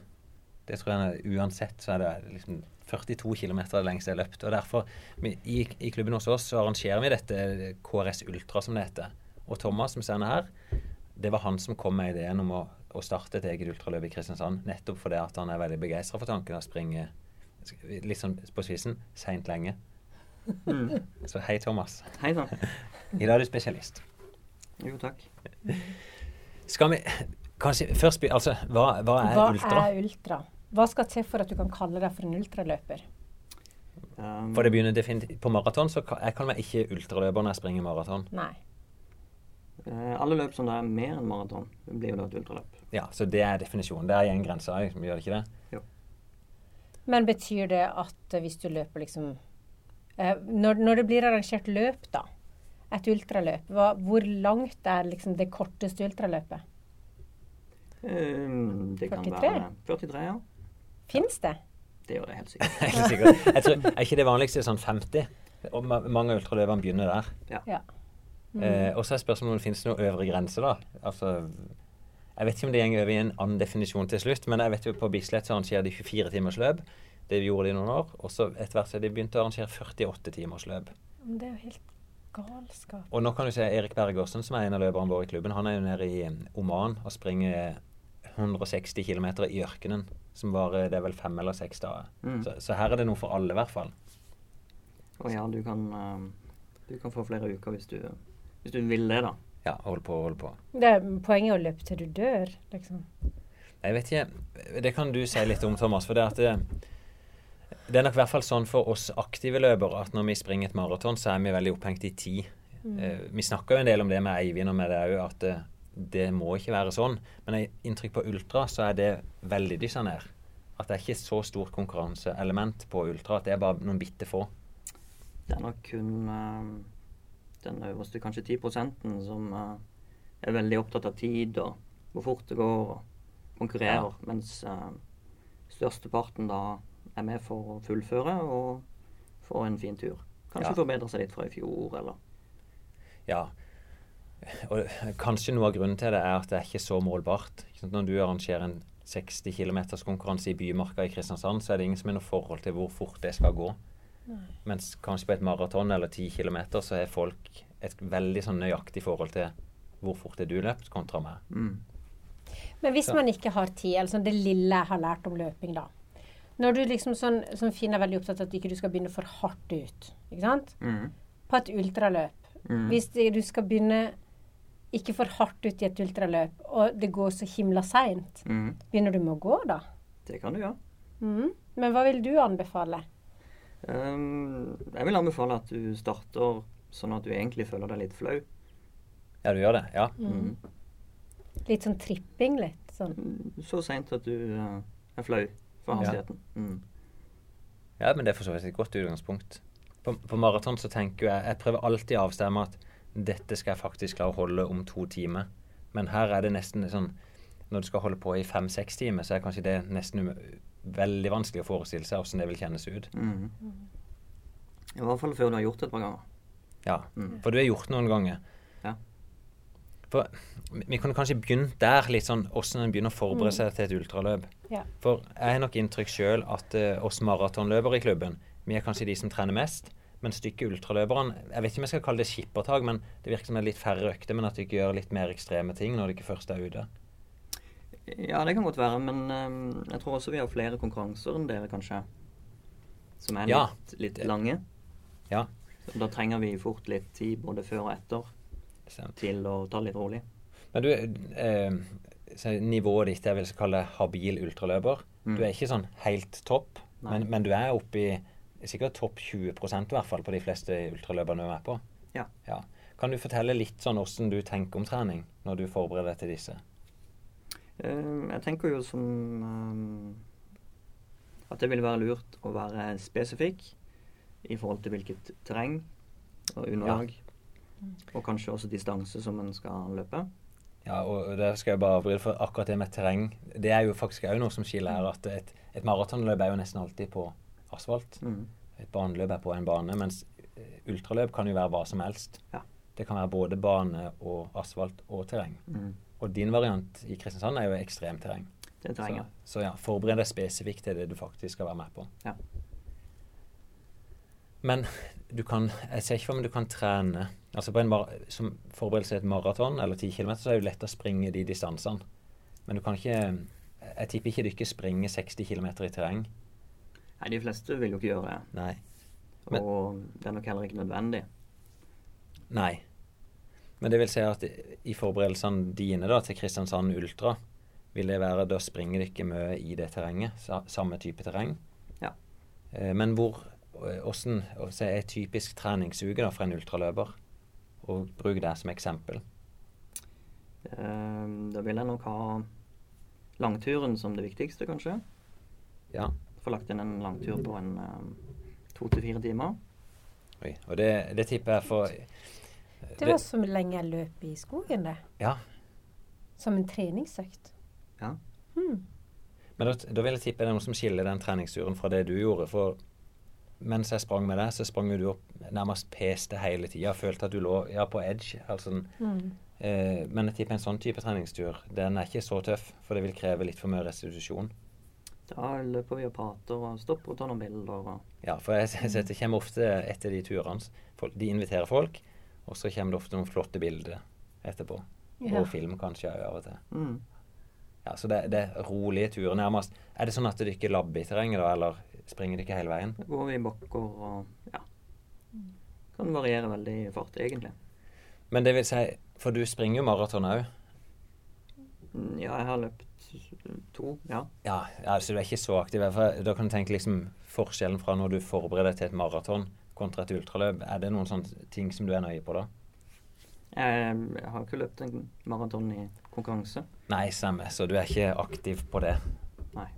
Det tror jeg uansett så er det liksom 42 km det lengste jeg har løpt. Og derfor, i, i klubben hos oss så arrangerer vi dette KRS Ultra, som det heter. Og Thomas, som sender her, det var han som kom med ideen om å, å starte et eget ultraløp i Kristiansand. Nettopp fordi at han er veldig begeistra for tanken av å springe litt sånn på spissen seint lenge. Mm. Så hei, Thomas. Hei sann. [laughs] I dag er du spesialist. Jo, takk. Skal vi kanskje først Altså, hva, hva er Hva ultra? er ultra? Hva skal til for at du kan kalle deg for en ultraløper? Um, For det begynner definitivt På maraton så kan jeg kaller meg ikke ultraløper når jeg springer maraton. Nei. Uh, alle løp som det er mer enn maraton, blir jo da et ultraløp. Ja, Så det er definisjonen. Det er en grense òg, gjør det ikke det? Men betyr det at eh, hvis du løper liksom uh, når, når det blir arrangert løp, da, et ultraløp, hva, hvor langt er liksom det korteste ultraløpet? Um, det kan 43? være 43, ja. Fins det? Det gjør det helt sikkert. [laughs] Jeg sikkert. Jeg tror, er ikke det vanligste sånn 50? Og mange av begynner der. Ja. Eh, og så er spørsmålet om det finnes noen øvre grense, da. Altså, jeg vet ikke om det går over i en annen definisjon til slutt, men jeg vet jo på Bislett så arrangerer de 24 timers løp. Det gjorde de noen år. Og så etter hvert så har de begynt å arrangere 48 timers løp. Det er jo helt galskap. Og nå kan du se Erik Bergersen, som er en av løperne våre i klubben, han er jo nede i Oman og springer 160 km i ørkenen. Som varer det er vel fem eller seks dager. Mm. Så, så her er det noe for alle, i hvert fall. Å ja, du kan, eh, du kan få flere uker hvis du, hvis du vil det, da. Ja, hold på, hold på. Det er poenget å løpe til du dør, liksom. Jeg vet ikke Det kan du si litt om, Thomas. For det, at det, er nok i hvert fall sånn for oss aktive løpere at når vi springer et maraton, så er vi veldig opphengt i tid. Eh, vi snakker jo en del om det med Eivind og med det òg, at det, det må ikke være sånn. Men i inntrykk på ultra så er det veldig dyssa ned. At det er ikke så stort konkurranseelement på ultra. At det er bare noen bitte få. Det er nok kun eh, den øverste kanskje 10% som eh, er veldig opptatt av tid og hvor fort det går og konkurrerer. Mens uh, størsteparten da er med for å fullføre og få en fin tur. Kanskje Ja. forbedre seg litt fra i fjor, eller Ja. Og kanskje noe av grunnen til det er at det er ikke så målbart. Når du arrangerer en 60 km konkurranse i Bymarka i Kristiansand, så er det ingen som har noe forhold til hvor fort det skal gå. Mens kanskje på et maraton eller 10 km så har folk et veldig sånn nøyaktig forhold til hvor fort er du løpt kontra meg. mm. Men hvis Så- man ikke har tid, eller sånn det lille jeg har lært om løping, da. Når du liksom sånn, sånn Finn er veldig opptatt av at ikke du skal begynne for hardt ut. Ikke sant? Mm. På et ultraløp. Mm. Hvis du skal begynne ikke for hardt ut i et ultraløp, og det går så himla seint, Mm. begynner du med å gå da? Det kan du gjøre. Mm. Men hva vil du anbefale? Um, jeg vil anbefale at du starter sånn at du egentlig føler deg litt flau. Ja, du gjør det? Ja. Mm. Litt sånn tripping, litt sånn. Mm, Så seint at du uh, er flau for Ja. Mm. Ja, men det er for så vidt et godt utgangspunkt. På, på maraton så tenker jeg Jeg prøver alltid å avstemme at dette skal jeg faktisk klare å holde om to timer. Men her er det nesten sånn Når du skal holde på i fem-seks timer, så er kanskje det nesten um- veldig vanskelig å forestille seg hvordan det vil kjennes ut. Mm. I hvert fall før du har gjort det et par ganger. Ja, Mm. For du har gjort noen ganger. For vi kunne kanskje begynt der, litt sånn hvordan en begynner å forberede seg til et ultraløp. Ja. For jeg har nok inntrykk sjøl at uh, oss maratonløpere i klubben, vi er kanskje de som trener mest. Men stykket ultraløperen Jeg vet ikke om jeg skal kalle det skippertak, men det virker som det er litt færre økter, men at du ikke gjør litt mer ekstreme ting når du ikke først er ute. Ja, det kan godt være, men um, jeg tror også vi har flere konkurranser enn dere, kanskje. Som er Ja. litt, litt lange. Ja. Så da trenger vi fort litt tid både før og etter. Til å ta det litt rolig. Men du, eh, nivået ditt jeg vil kalle habil ultraløper. Mm. Du er ikke sånn helt topp, men, men du er oppe i sikkert topp 20% i hvert fall på de fleste ultraløperne du er på. Ja. Kan du fortelle litt sånn hvordan du tenker om trening når du forbereder deg til disse? Ehm, jeg tenker jo som ehm, at det vil være lurt å være spesifikk i forhold til hvilket terreng og underlag. Og kanskje også distanse som en skal løpe. Ja, og der skal jeg bare avbryte, for akkurat det med terreng, det er jo faktisk òg noe som skiller her. At et, et maratonløp er jo nesten alltid på asfalt. Mm. Et baneløp er på en bane, mens eh, ultraløp kan jo være hva som helst. Ja. Det kan være både bane og asfalt og terreng. Mm. Og din variant i Kristiansand er jo ekstremterreng. Det. Så, så ja, forbered deg spesifikt til det du faktisk skal være med på. Ja. Men du kan Jeg ser ikke for meg du kan trene Altså på en Som forberedelse til et maraton eller 10 km, så er det jo lett å springe de distansene. Men du kan ikke Jeg tipper ikke du ikke springer 60 km i terreng. Nei, de fleste vil jo ikke gjøre det. Nei. Men- Og det er nok heller ikke nødvendig. Nei. Men det vil si at i forberedelsene dine da til Kristiansand Ultra, vil det være da springer du ikke mye i det terrenget, sa, samme type terreng. Ja. Eh, men hvor eh, Åssen er typisk treningsuke for en ultraløper? Og bruk det som eksempel. Ehm, da vil jeg nok ha langturen som det viktigste, kanskje. Ja. Få lagt inn en langtur på en ehm, to til fire timer. Oi. Og det, det tipper jeg for Det var så lenge jeg løp i skogen, det. Ja. Som en treningsøkt. Ja. Hmm. Men da, da vil jeg tippe det er noe som skiller den treningsturen fra det du gjorde. For mens jeg sprang med deg, så sprang jo du opp nærmest peste hele tida. Følte at du lå ja, på edge. Altså, Mm. eh, men jeg tipper en sånn type treningstur, den er ikke så tøff, for det vil kreve litt for mye restitusjon. Da løper vi og prater og stopper og tar noen bilder. og Ja, for jeg jeg ser det kommer ofte etter de turene. folk- De inviterer folk, og så kommer det ofte noen flotte bilder etterpå. Ja. Og film kanskje òg av og til. mm. Ja, Så det, det er rolige turer, nærmest. Er det sånn at dere ikke labber i terrenget, da, eller springer dere ikke hele veien? Da går vi i bakker og ja. Kan variere veldig i fart, egentlig. Men det vil si, for du springer jo maraton òg. Mm, Ja, jeg har løpt to, ja. Ja, ja, så du er ikke så aktiv. For da kan du tenke liksom forskjellen fra når du forbereder deg til et maraton kontra et ultraløp. Er det noen sånne ting som du er nøye på da? Jeg, jeg har ikke løpt en maraton i konkurranse. Nei, samme. Så du er ikke aktiv på det. Nei.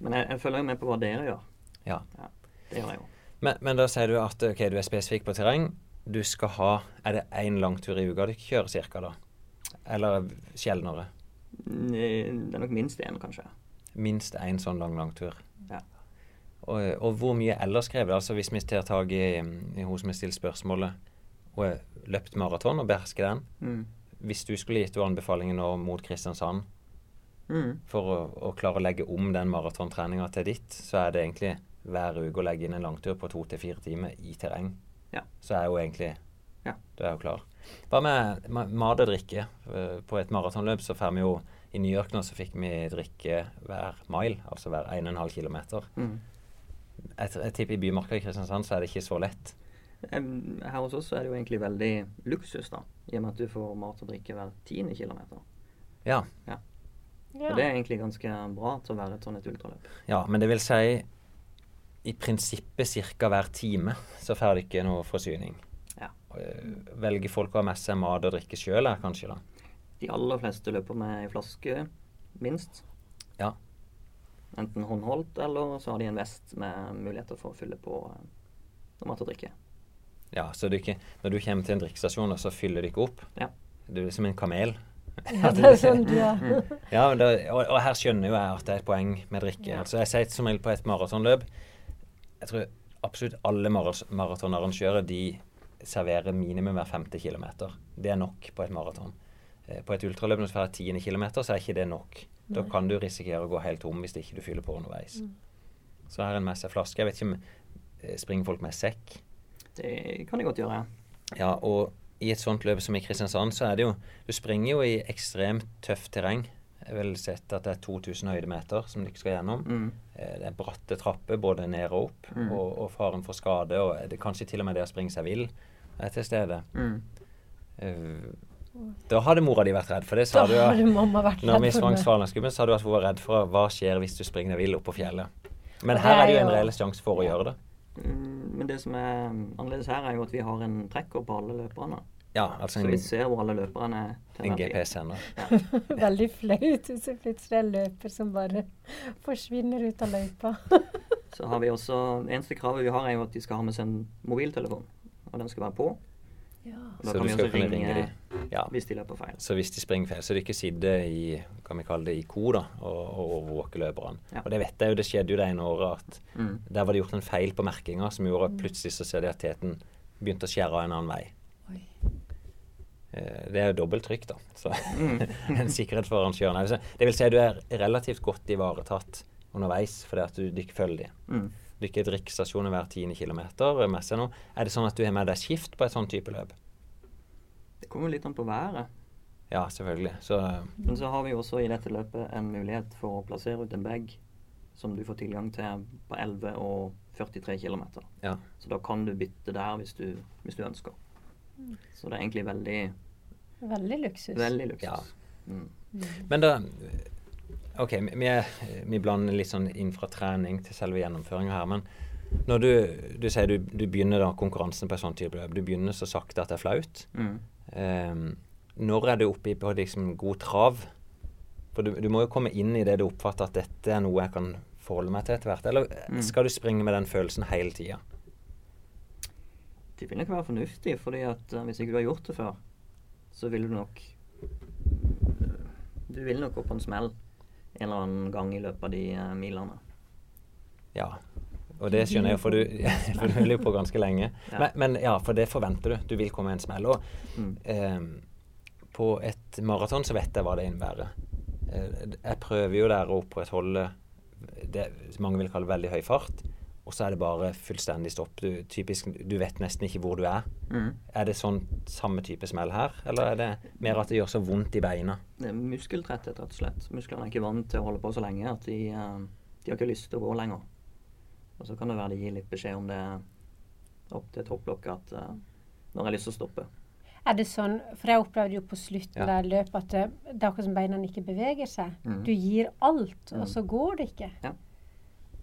Men jeg, jeg følger jo med på hva dere gjør. Ja. Det gjør jeg jo. Men, men da sier du at ok, du er spesifikk på terreng. Du skal ha Er det én langtur i uka du kjører cirka, da? Eller sjeldnere? Mm, Det er nok minst én, kanskje. Minst én sånn lang langtur. Ja. Og, og hvor mye ellers krever det? Altså hvis vi tar tak i, i hun som har stilt spørsmålet og løpt maraton og behersker den. Mm. Hvis du skulle gitt henne anbefalingen nå mot Kristiansand Mm. for å, å klare å legge om den maratontreninga til ditt, så er det egentlig hver uke å legge inn en langtur på to til fire timer i terreng. Ja. Så er hun jo egentlig Ja. Da er hun klar. Hva med ma- mat og drikke? Eh, På et maratonløp så får vi jo I New York nå så fikk vi drikke hver mile, altså hver 1,5 km. Mm. Jeg, jeg tipper i Bymarka i Kristiansand så er det ikke så lett. Her hos oss er det jo egentlig veldig luksus, da. I og med at du får mat og drikke hver tiende kilometer. Ja. Ja. Og det er egentlig ganske bra til å være et sånn et ultraløp. ja, men det vil si i prinsippet ca. hver time så får dere ikke noe forsyning. Ja. Eh, Velger folk å ha med seg mat og drikke sjøl, kanskje? da? De aller fleste løper med ei flaske, minst. Ja. Enten håndholdt, eller så har de en vest med muligheter for å fylle på eh, mat og drikke. Ja, så du ikke, Når du kommer til en drikkestasjon, og så fyller du ikke opp? Ja. Du er som en kamel? [laughs] Ja, det er sånn du er. Ja, men og, og her skjønner jo jeg at det er et poeng med drikke. Ja. Altså Jeg sier som regel på et maratonløp Jeg tror absolutt alle maratonarrangører de serverer minimum hver femte kilometer. Det er nok på et maraton. Eh, På et ultraløp når du får tiende kilometer, så er ikke det nok. Da kan du risikere å gå helt tom hvis ikke du fyller på underveis. Mm. Så her er en med seg flaske. Jeg vet ikke om eh, springer folk med sekk. Det kan de godt gjøre. Ja, og i et sånt løp som i Kristiansand, så er det jo Du springer jo i ekstremt tøft terreng. Jeg vil sett at det er 2000 høydemeter som dere skal gjennom. Mm. Eh, Det er bratte trapper både ned og opp, Mm. og, og faren for skade, og det kanskje til og med det å springe seg vill er til stede. Mm. Eh, Da hadde mora di vært redd for det, sa Da du. vært Når vi sprang. Svalandsgubben, sa du at hun var redd for hva skjer hvis du springer deg vill oppå fjellet. Men her er det jo en reell sjanse for å gjøre det. Mm, Men det som er annerledes her, er jo at vi har en trekker på alle løperne. Ja, altså Så vi ser hvor alle løperne er. en. GPS-sender. [laughs] Veldig flaut hvis det plutselig er en løper som bare forsvinner ut av løypa. [laughs] Så har vi også, eneste kravet vi har, er jo at de skal ha med seg en mobiltelefon. Og den skal være på. Ja. Da kan du vi skal også kunne ringe, ringe. Ja. hvis de løper feil. Så hvis de springer feil, så de ikke sitter i kan vi kalle det, i ko da, og, og overvåker løperne. Ja. Og det vet jeg jo, det skjedde jo det ene året at Mm. der var det gjort en feil på merkinga som gjorde at plutselig så ser de at teten begynte å skjære av en annen vei. Oi. Eh, Det er jo dobbelt trykk, da. Så Mm. [laughs] en sikkerhet for arrangøren. Altså, Det vil si at du er relativt godt ivaretatt underveis fordi at du, du ikke følger dem. Mm. Du ikke drikkestasjoner hver tiende kilometer med nå. Er det sånn at du har med deg skift på et sånn type løp? Det kommer litt an på været. Ja, selvfølgelig. Så Men så har vi også i dette løpet en mulighet for å plassere ut en bag som du får tilgang til på 11 og 43 km. ja. Så da kan du bytte der hvis du, hvis du ønsker. Så det er egentlig veldig, Veldig luksus. veldig luksus. Ja. Mm. Men da OK, vi, vi blander litt sånn inn fra trening til selve gjennomføringa her. Men når du, du sier du, du begynner da konkurransen på et sånt type løp, du begynner så sakte at det er flaut. Mm. Um, når er du oppe i på liksom god trav? For du, du må jo komme inn i det du oppfatter at dette er noe jeg kan forholde meg til etter hvert. Eller Mm. skal du springe med den følelsen hele tida? Det vil nok være fornuftig, fordi at eh, hvis ikke du har gjort det før, så vil du nok Du vil nok gå på en smell en eller annen gang i løpet av de eh, milene. Ja. Og det skjønner jeg, for du, [laughs] for du jo på ganske lenge. Ja. Men, men ja, for det forventer du. Du vil komme en smell. Og Mm. eh, på et maraton så vet jeg hva det innebærer. Eh, jeg prøver jo der å opprettholde det mange vil kalle veldig høy fart, og så er det bare fullstendig stopp. Du, typisk, du vet nesten ikke hvor du er. Mm. Er det sånn samme type smell her, eller er det mer at det gjør så vondt i beina? Det er muskeltretthet, rett og slett. Musklene er ikke vant til å holde på så lenge at de, eh, de har ikke lyst til å gå lenger. Og så kan det være de gir litt beskjed om det opp til topplokket at eh, nå har jeg lyst til å stoppe. Er det sånn, for jeg opplevde jo på slutten Ja. løpet at det, det er akkurat som beina ikke beveger seg. Mm. Du gir alt, og Mm. så går det ikke. Ja.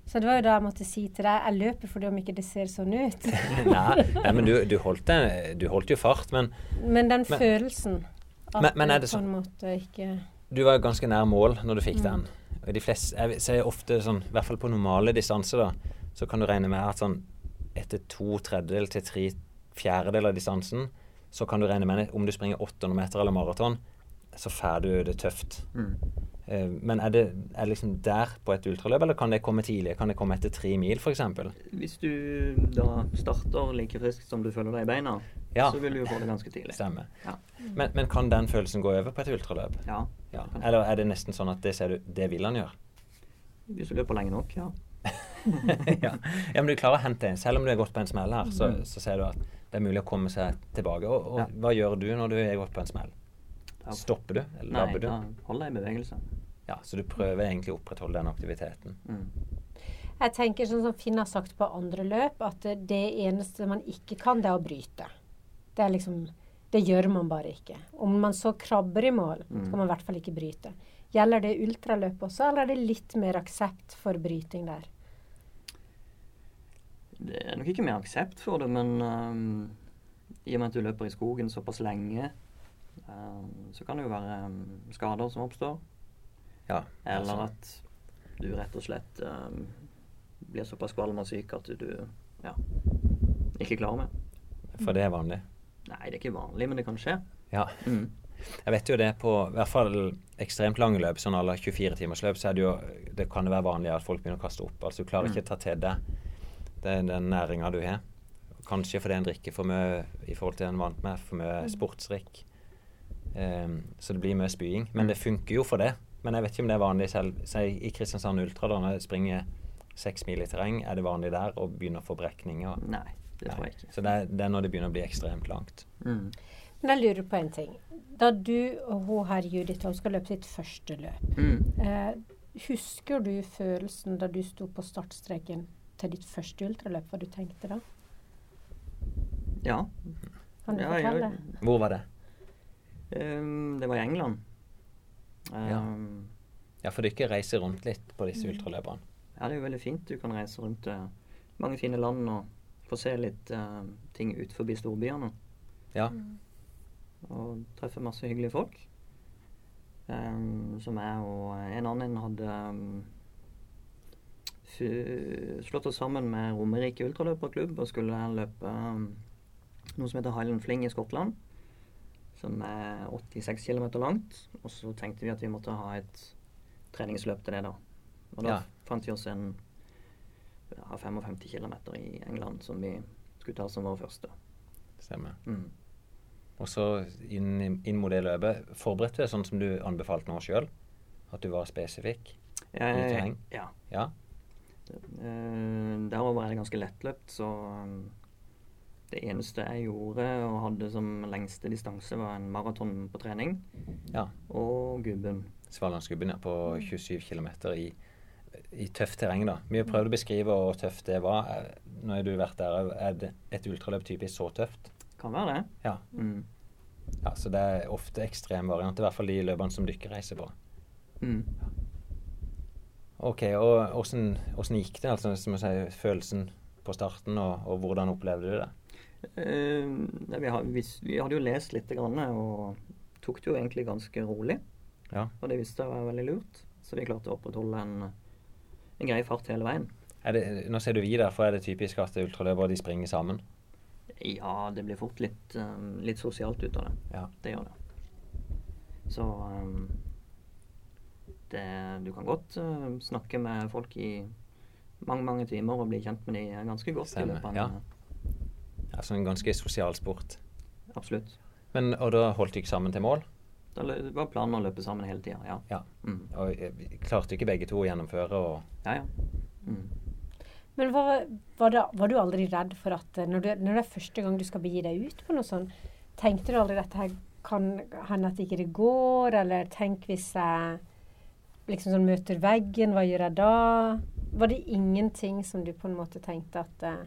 Så det var jo da jeg måtte si til deg jeg løper fordi om ikke det ser sånn ut. [laughs] nei, nei, men du, du, holdt det, du holdt jo fart, men Men den Men- følelsen at Men- men er det det på sånn- en måte ikke du var jo ganske nær mål når du fikk Mm. den. Og de fleste, jeg ser ofte sånn, i hvert fall på normale distanser, da, så kan du regne med at sånn etter to tredjedel til tre fjerdedel av distansen, så kan du regne med om du springer 800 meter eller maraton, så får du det tøft. Mm. Eh, Men er det, er liksom der på et ultraløp, eller kan det komme tidlig? Kan det komme etter tre mil, f.eks.? Hvis du da starter like frisk som du føler deg i beina, Ja. så vil du jo få det ganske tidlig. Stemmer. Ja. Men, men kan den følelsen gå over på et ultraløp? ja. Ja. Eller er det nesten sånn at det ser du, det vil han gjøre? Hvis du løper lenge nok, [laughs] ja. ja. men du klarer å hente en. Selv om du er gått på en smell her, så, Mm. så ser du at det er mulig å komme seg tilbake. Og, og hva gjør du når du er gått på en smell? Stopper du? Eller Nei, labber du? da holder jeg i bevegelse. Ja, så du prøver egentlig å opprettholde den aktiviteten. Mm. Jeg tenker sånn som Finn har sagt på andre løp, at det- eneste man ikke kan, det er å bryte. Det er liksom Det gjør man bare ikke. Om man så krabber i mål, Mm. skal man i hvert fall ikke bryte. Gjelder det ultraløp også, eller er det litt mer aksept for bryting der? Det er nok ikke mer aksept for det, men um, i og med at du løper i skogen såpass lenge, så kan det jo være ehm, skader som oppstår. Ja, Eller altså. at du rett og slett um, blir såpass kvalm og syk at du ja, ikke klarer mer. For det er vanlig. Nei, det er ikke vanlig, men det kan skje. Ja. Mm. Jeg vet jo det på i hvert fall ekstremt lange løp, sånn à la 24-timersløp, så er det jo Det kan det være vanlig at folk begynner å kaste opp. Altså du klarer Mm. ikke å ta til deg den, den næringa du har. Kanskje fordi en drikker for mye i forhold til en vant med, for mye sportsdrikk. Ehm, så det blir mye spying. Men det funker jo for det. Men jeg vet ikke om det er vanlig selv. Si i Kristiansand Ultra, da når jeg springer seks mil i terreng, er det vanlig der å begynne å få brekninger? Nei, det tror jeg ikke. Så det er, det er når det begynner å bli ekstremt langt. Mm. Men jeg lurer på en ting. Da du og hun her, Judith, skal løpe sitt første løp, Mm. eh, husker du følelsen da du sto på startstreken til ditt første ultraløp? Hva du tenkte da? Ja. Kan du Ja, jeg- jeg... Hvor var det? Ehm, det var i England. Ja. Ehm, Ja, for dere reiser rundt litt på disse ultraløperne? Ja, det er jo veldig fint. Du kan reise rundt til mange fine land og få se litt uh, ting ut forbi storbyene. Ja. Og treffe masse hyggelige folk. Um, som jeg og en annen hadde slått oss sammen med Romerike ultraløperklubb og skulle løpe noe som heter Highland Fling i Skottland. Som er 86 km langt. Og så tenkte vi at vi måtte ha et treningsløp til det, da. Og da Ja. fant vi oss en ja, 55 km i England som vi skulle ta som vår første. Stemmer. Mm. Og så inn, inn mot det løpet, forberedte du deg sånn som du anbefalte nå sjøl? At du var spesifikk? I ja. ja. Det, Eh, derover er det ganske lettløpt, så um, det eneste jeg gjorde og hadde som lengste distanse, var en maraton på trening ja. og gubben. Svalandsgubben ja, på 27 km i, i tøft terreng, da. Vi har prøvd å beskrive hvor tøft det var. Eh, Nå har du vært der. Er det et ultraløp typisk så tøft? Kan være det. Ja. Mm. ja. Så det er ofte ekstrem variant, i hvert fall de løpene som dere reiser på. Mm. Ok, og åssen gikk det? altså, som å si, Følelsen på starten, og, og hvordan opplevde du det? Eh, vi, hadde jo lest litt grann, og tok det jo egentlig ganske rolig. Ja. Og det visste jeg var veldig lurt, så vi klarte å opprettholde en, en grei fart hele veien. Det, nå ser du vi der, for er det typisk at ultraløpere de springer sammen? Ja, det blir fort litt, um, litt sosialt ut av det. Ja. Det gjør det. Så det, du kan godt snakke med folk i mange mange timer og bli kjent med dem ganske godt. i løpet av ja. Altså en ganske sosial sport. Absolutt. Men, og da holdt dere sammen til mål? Da det var planen å løpe sammen hele tida, ja. Ja. Mm. Og eh, klarte ikke begge to å gjennomføre? Og, Ja, ja. Mm. Men var, var, det, var du aldri redd for at eh, når, du, når det er første gang du skal begi deg ut på noe sånt, tenkte du aldri dette her kan hende at ikke det går, eller tenk hvis jeg liksom sånn møter veggen, hva gjør jeg da? Var det ingenting som du på en måte tenkte at eh,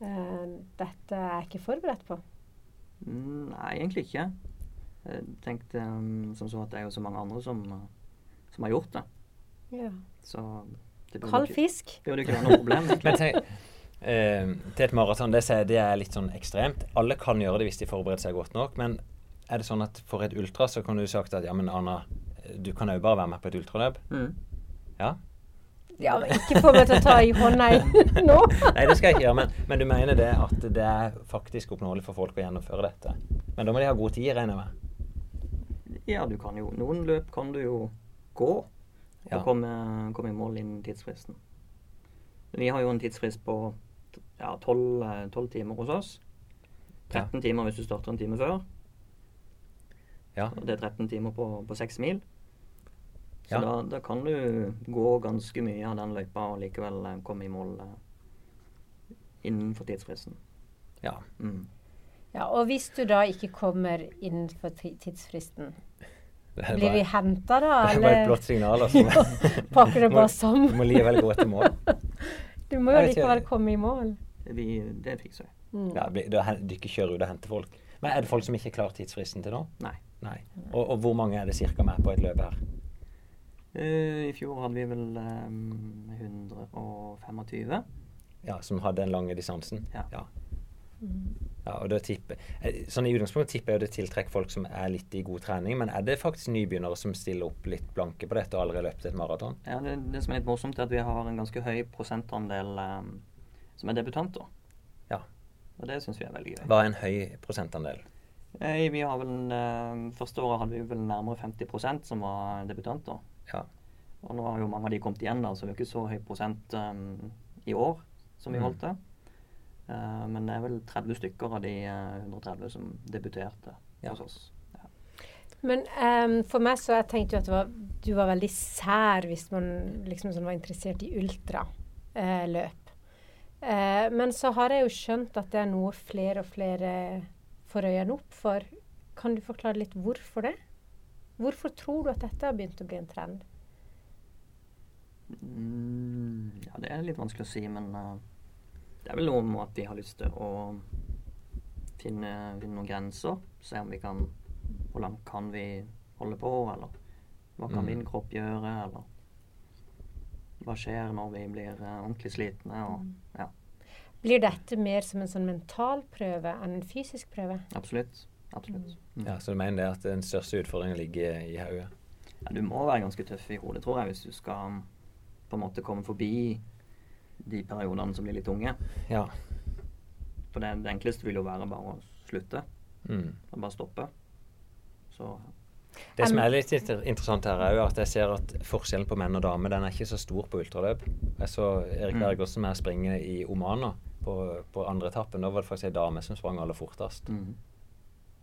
dette er jeg ikke forberedt på? Mm, Nei, egentlig ikke. Jeg tenkte um, som så at det er jo så mange andre som, uh, som har gjort det. Ja. Så det burde Kald ikke, fisk? det burde ikke være noe problem. [laughs] men tenk, eh, til et maraton, det, det er litt sånn ekstremt. Alle kan gjøre det hvis de forbereder seg godt nok. Men er det sånn at for et ultra så kan du sagt at ja, men Anna, du kan jo bare være med på et ultraløp? Mm. Ja? Ja, men ikke få meg til å ta i hånda [laughs] nå. Nei, det skal jeg ikke gjøre, men, men du mener det at det er faktisk oppnåelig for folk å gjennomføre dette? Men da må de ha god tid, regner jeg med? Ja, du kan jo Noen løp kan du jo gå og Ja. komme, komme i mål innen tidsfristen. Vi har jo en tidsfrist på ja, 12, eh, 12 timer hos oss. 13 timer hvis du starter en time før. Ja. Og det er 13 timer på, på 6 mil. Så Ja. da, da kan du gå ganske mye av den løypa og likevel eh, komme i mål eh, innenfor tidsfristen. ja. Mm. Ja, og hvis du da ikke kommer innenfor tidsfristen, [laughs] Det er blir vi bare, henta da, [laughs] det er bare et blått signal. Altså. [laughs] pakker det bare sammen? Må likevel gå etter mål. Du må jo Jeg likevel komme i mål. Vi, det fikser vi. Mm. Ja, du ikke kjører ut og henter folk. Men er det folk som ikke klarer tidsfristen til nå? Nei. Nei. Og, og hvor mange er det cirka med på et løp her? Eh, I fjor hadde vi vel um, 125. Ja, Som hadde den lange distansen? Ja. ja. Mm. Ja, og da tipper, eh, sånn I utgangspunktet tipper jeg jo det tiltrekker folk som er litt i god trening. Men er det faktisk nybegynnere som stiller opp litt blanke på dette og allerede løpt et maraton? Ja, det, det som er litt morsomt, er at vi har en ganske høy prosentandel um, som er debutanter. Ja. Og det syns vi er veldig gøy. Hva er en høy prosentandel? Eh, vi har vel, eh, Første året hadde vi vel nærmere 50% som var debutanter. Ja. Og nå har jo mange av de kommet igjen, da, så det er jo ikke så høy prosent um, i år som vi Mm. holdt det. Uh, men det er vel 30 stykker av de uh, 130 som debuterte Ja. hos oss. Men um, for meg så jeg tenkte jo at det var, du var veldig sær hvis man liksom sånn var interessert i ultraløp. Uh, men så har jeg jo skjønt at det er noe flere og flere får øynene opp for. Kan du forklare litt hvorfor det? Hvorfor tror du at dette har begynt å bli en trend? Mm, ja, det er litt vanskelig å si, men uh, det er vel noe med at vi har lyst til å finne, finne noen grenser. Se om vi kan Hvor langt kan vi holde på, eller hva kan Mm. min kropp gjøre, eller hva skjer når vi blir uh, ordentlig slitne? Og, ja, Blir dette mer som en sånn mental prøve enn en fysisk prøve? absolutt. Absolutt. Mm. Ja, Så du mener det at den største utfordringen ligger i hodet? Ja, du må være ganske tøff i hodet, tror jeg, hvis du skal um, på en måte komme forbi de periodene som blir litt tunge. Ja. For det, det enkleste vil jo være bare å slutte. Mm. Og bare stoppe. Så Det som er litt interessant her, er jo at jeg ser at forskjellen på menn og damer den er ikke så stor på ultraløp. Jeg så Erik Mm. Bergersen med springe i Omana på, på andre etappen. Da var det faktisk ei dame som sprang aller fortest. mm.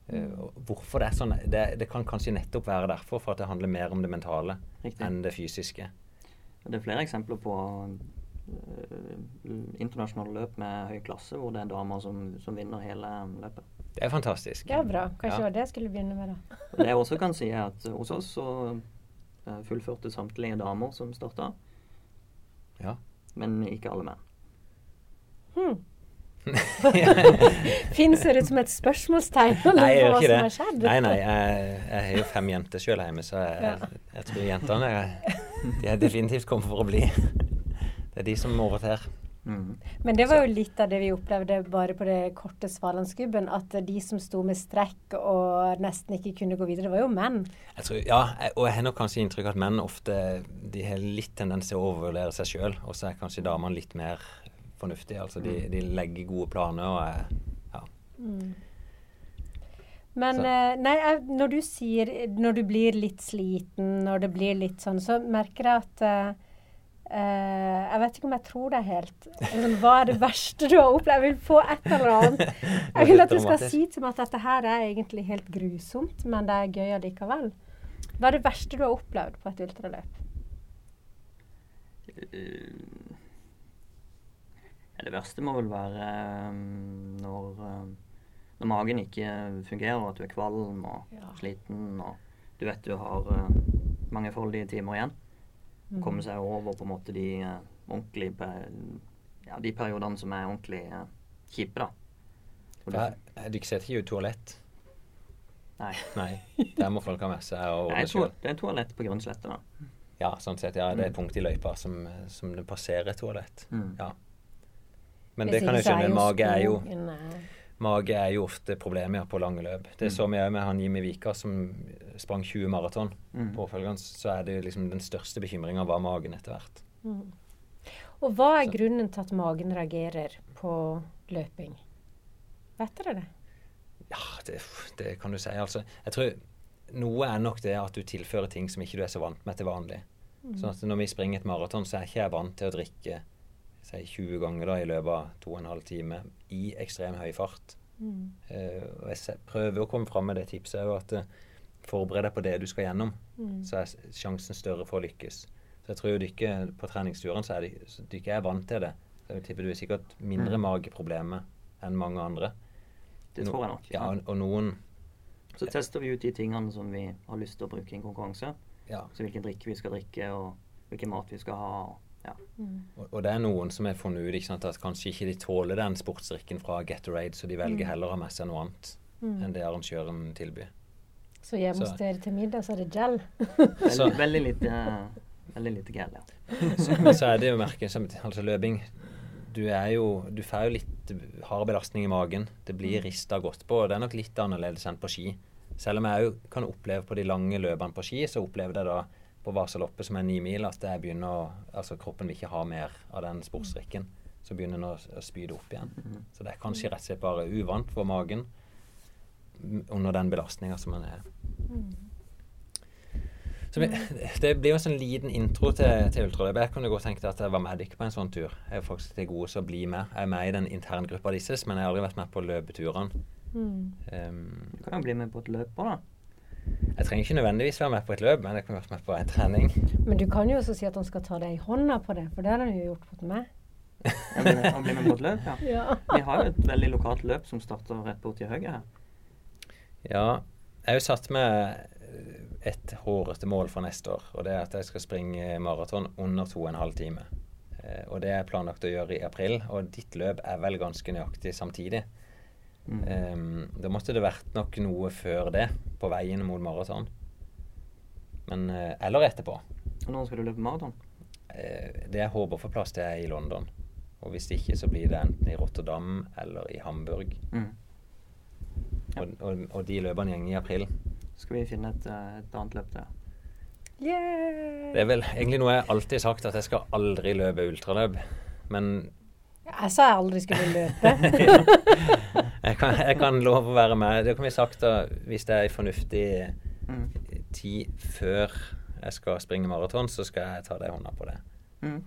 Eh, hvorfor det er sånn? Det, det kan kanskje nettopp være derfor, for at det handler mer om det mentale Riktig. enn det fysiske. Det er flere eksempler på øh, internasjonale løp med høy klasse hvor det er damer som, som vinner hele løpet. Det er fantastisk. Det er bra. Kanskje Ja. det var det jeg skulle begynne med, da. Det jeg også kan si, er at hos oss så øh, fullførte samtlige damer som starta, Ja. men ikke alle menn. Hmm. [laughs] Finn ser ut som et spørsmålstegn. Nei, jeg gjør ikke det. Nei, nei, jeg, jeg har jo fem jenter sjøl hjemme, så jeg, jeg, jeg tror jentene de er definitivt kommet for å bli. Det er de som overtar. Mm. Men det var jo litt av det vi opplevde bare på det korte Svalandsgubben. At de som sto med strekk og nesten ikke kunne gå videre, det var jo menn. Jeg tror, ja, og jeg har nok kanskje inntrykk av at menn ofte de har litt tendens til å overvurdere seg sjøl, og så er kanskje damene litt mer fornuftige. Altså de, de legger gode planer og er ja. Men Så- eh, nei, når du sier Når du blir litt sliten, når det blir litt sånn, så merker jeg at eh, eh, Jeg Jeg vet ikke om jeg tror deg helt. men hva er det [laughs] verste du har opplevd? Jeg vil få et eller annet. Jeg vil at du skal si til meg at dette her er egentlig helt grusomt, men det er gøy allikevel. Hva er det verste du har opplevd på et ultraløp? Uh, det verste må vel være um, når, um, når, magen ikke fungerer, og at du er kvalm og ja. sliten, og du vet du har uh, mangefoldige timer igjen. Mm. Komme seg over på en måte de uh, ordentlige ja, de periodene som er ordentlig uh, kjipe, da. Du ikke setter ikke ut toalett? Nei. Nei. Der må folk ha med seg og ordne sjøl. Det er toalett på Grønnslettet, da. Ja, sånn sett. Ja, det er et mm. punkt i løypa som, som det passerer et toalett. Mm. Ja. Men det kan jeg skjønne. Mage er jo Mage er jo ofte problemet på lange løp. Det mm. så vi òg med han Jimmy Vika som sprang 20 maraton. Mm. Påfølgende så er det liksom den største bekymringa var magen etter hvert. Mm. Og hva er så. grunnen til at magen reagerer på løping? Vet dere det? Ja, det, det, kan du si. Altså, jeg tror noe er nok det at du tilfører ting som ikke du er så vant med til vanlig. Mm. Sånn at når vi springer et maraton, så er ikke jeg vant til å drikke si 20 ganger da, i løpet av to og en halv time i ekstrem høy fart. Mm. Uh, og jeg prøver å komme fram med det tipset òg, at uh, forbered deg på det du skal gjennom. Mm. Så er sjansen større for å lykkes. Så jeg tror ikke på treningsturen så er de, så de ikke er vant til det. Så jeg tipper du er sikkert mindre mm. mageproblemer enn mange andre. Det tror jeg nok. Ja, og, og noen Så tester vi ut de tingene som vi har lyst til å bruke i en konkurranse. Ja. Så hvilken drikke vi skal drikke, og hvilken mat vi skal ha. og ja. Mm. Og, og, det er noen som har funnet ut sant, at kanskje ikke de tåler den sportsdrikken fra Gatorade, så de velger mm. heller å ha med seg noe annet mm. enn det arrangøren tilbyr. Så hjemme hos dere til middag så er det gel? veldig, veldig, lite, veldig lite gel, ja. så, men så er det jo merket som altså løping du er jo Du får jo litt hard belastning i magen. Det blir mm. rista godt på. og Det er nok litt annerledes enn på ski. Selv om jeg òg kan oppleve på de lange løpene på ski, så opplevde jeg da på Vasaloppet, som er ni mil, at jeg begynner å, altså kroppen vil ikke ha mer av den sportsdrikken. Så begynner den å, å spyde opp igjen. Så det er kanskje rett og slett bare uvant for magen under den belastninga som en er. Mm. Så [laughs] Det blir jo en sånn liten intro til, til ultraløpet. Jeg kunne godt tenkt at jeg var med dere på en sånn tur. Jeg er faktisk til gode til å bli med. Jeg er med i den interngruppa deres, men jeg har aldri vært med på løpeturene. Mm. Um, du kan jo bli med på et løp òg, da. Jeg trenger ikke nødvendigvis være med på et løp, men jeg kan være med på en trening. Men du kan jo også si at han skal ta deg i hånda på det, for det har han jo gjort mot meg. Han blir med på et løp, ja. ja. Vi har jo et veldig lokalt løp som starter rett borti høyre her. Ja. Jeg har jo satt med et hårete mål for neste år, og det er at jeg skal springe maraton under to og en halv time. Eh, og det er planlagt å gjøre i april, og ditt løp er vel ganske nøyaktig samtidig. Mm. Um, da måtte det vært nok noe før det, på veien mot maraton. Men uh, Eller etterpå. Og Når skal du løpe maraton? Uh, det jeg håper for plass, det er i London. Og hvis ikke, så blir det enten i Rotterdam eller i Hamburg. Mm. Ja. Og, og, og, de løpene går i april. Skal vi finne et, eh, et annet løp til? Yeah. Det er vel egentlig noe jeg alltid har sagt, at jeg skal aldri løpe ultraløp. Men Jeg sa jeg aldri skulle løpe. [laughs] Jeg kan, jeg kan love å være med. Det kan vi sagt da, hvis det er en fornuftig mm. tid før jeg skal springe maraton, så skal jeg ta deg i hånda på det. Mm.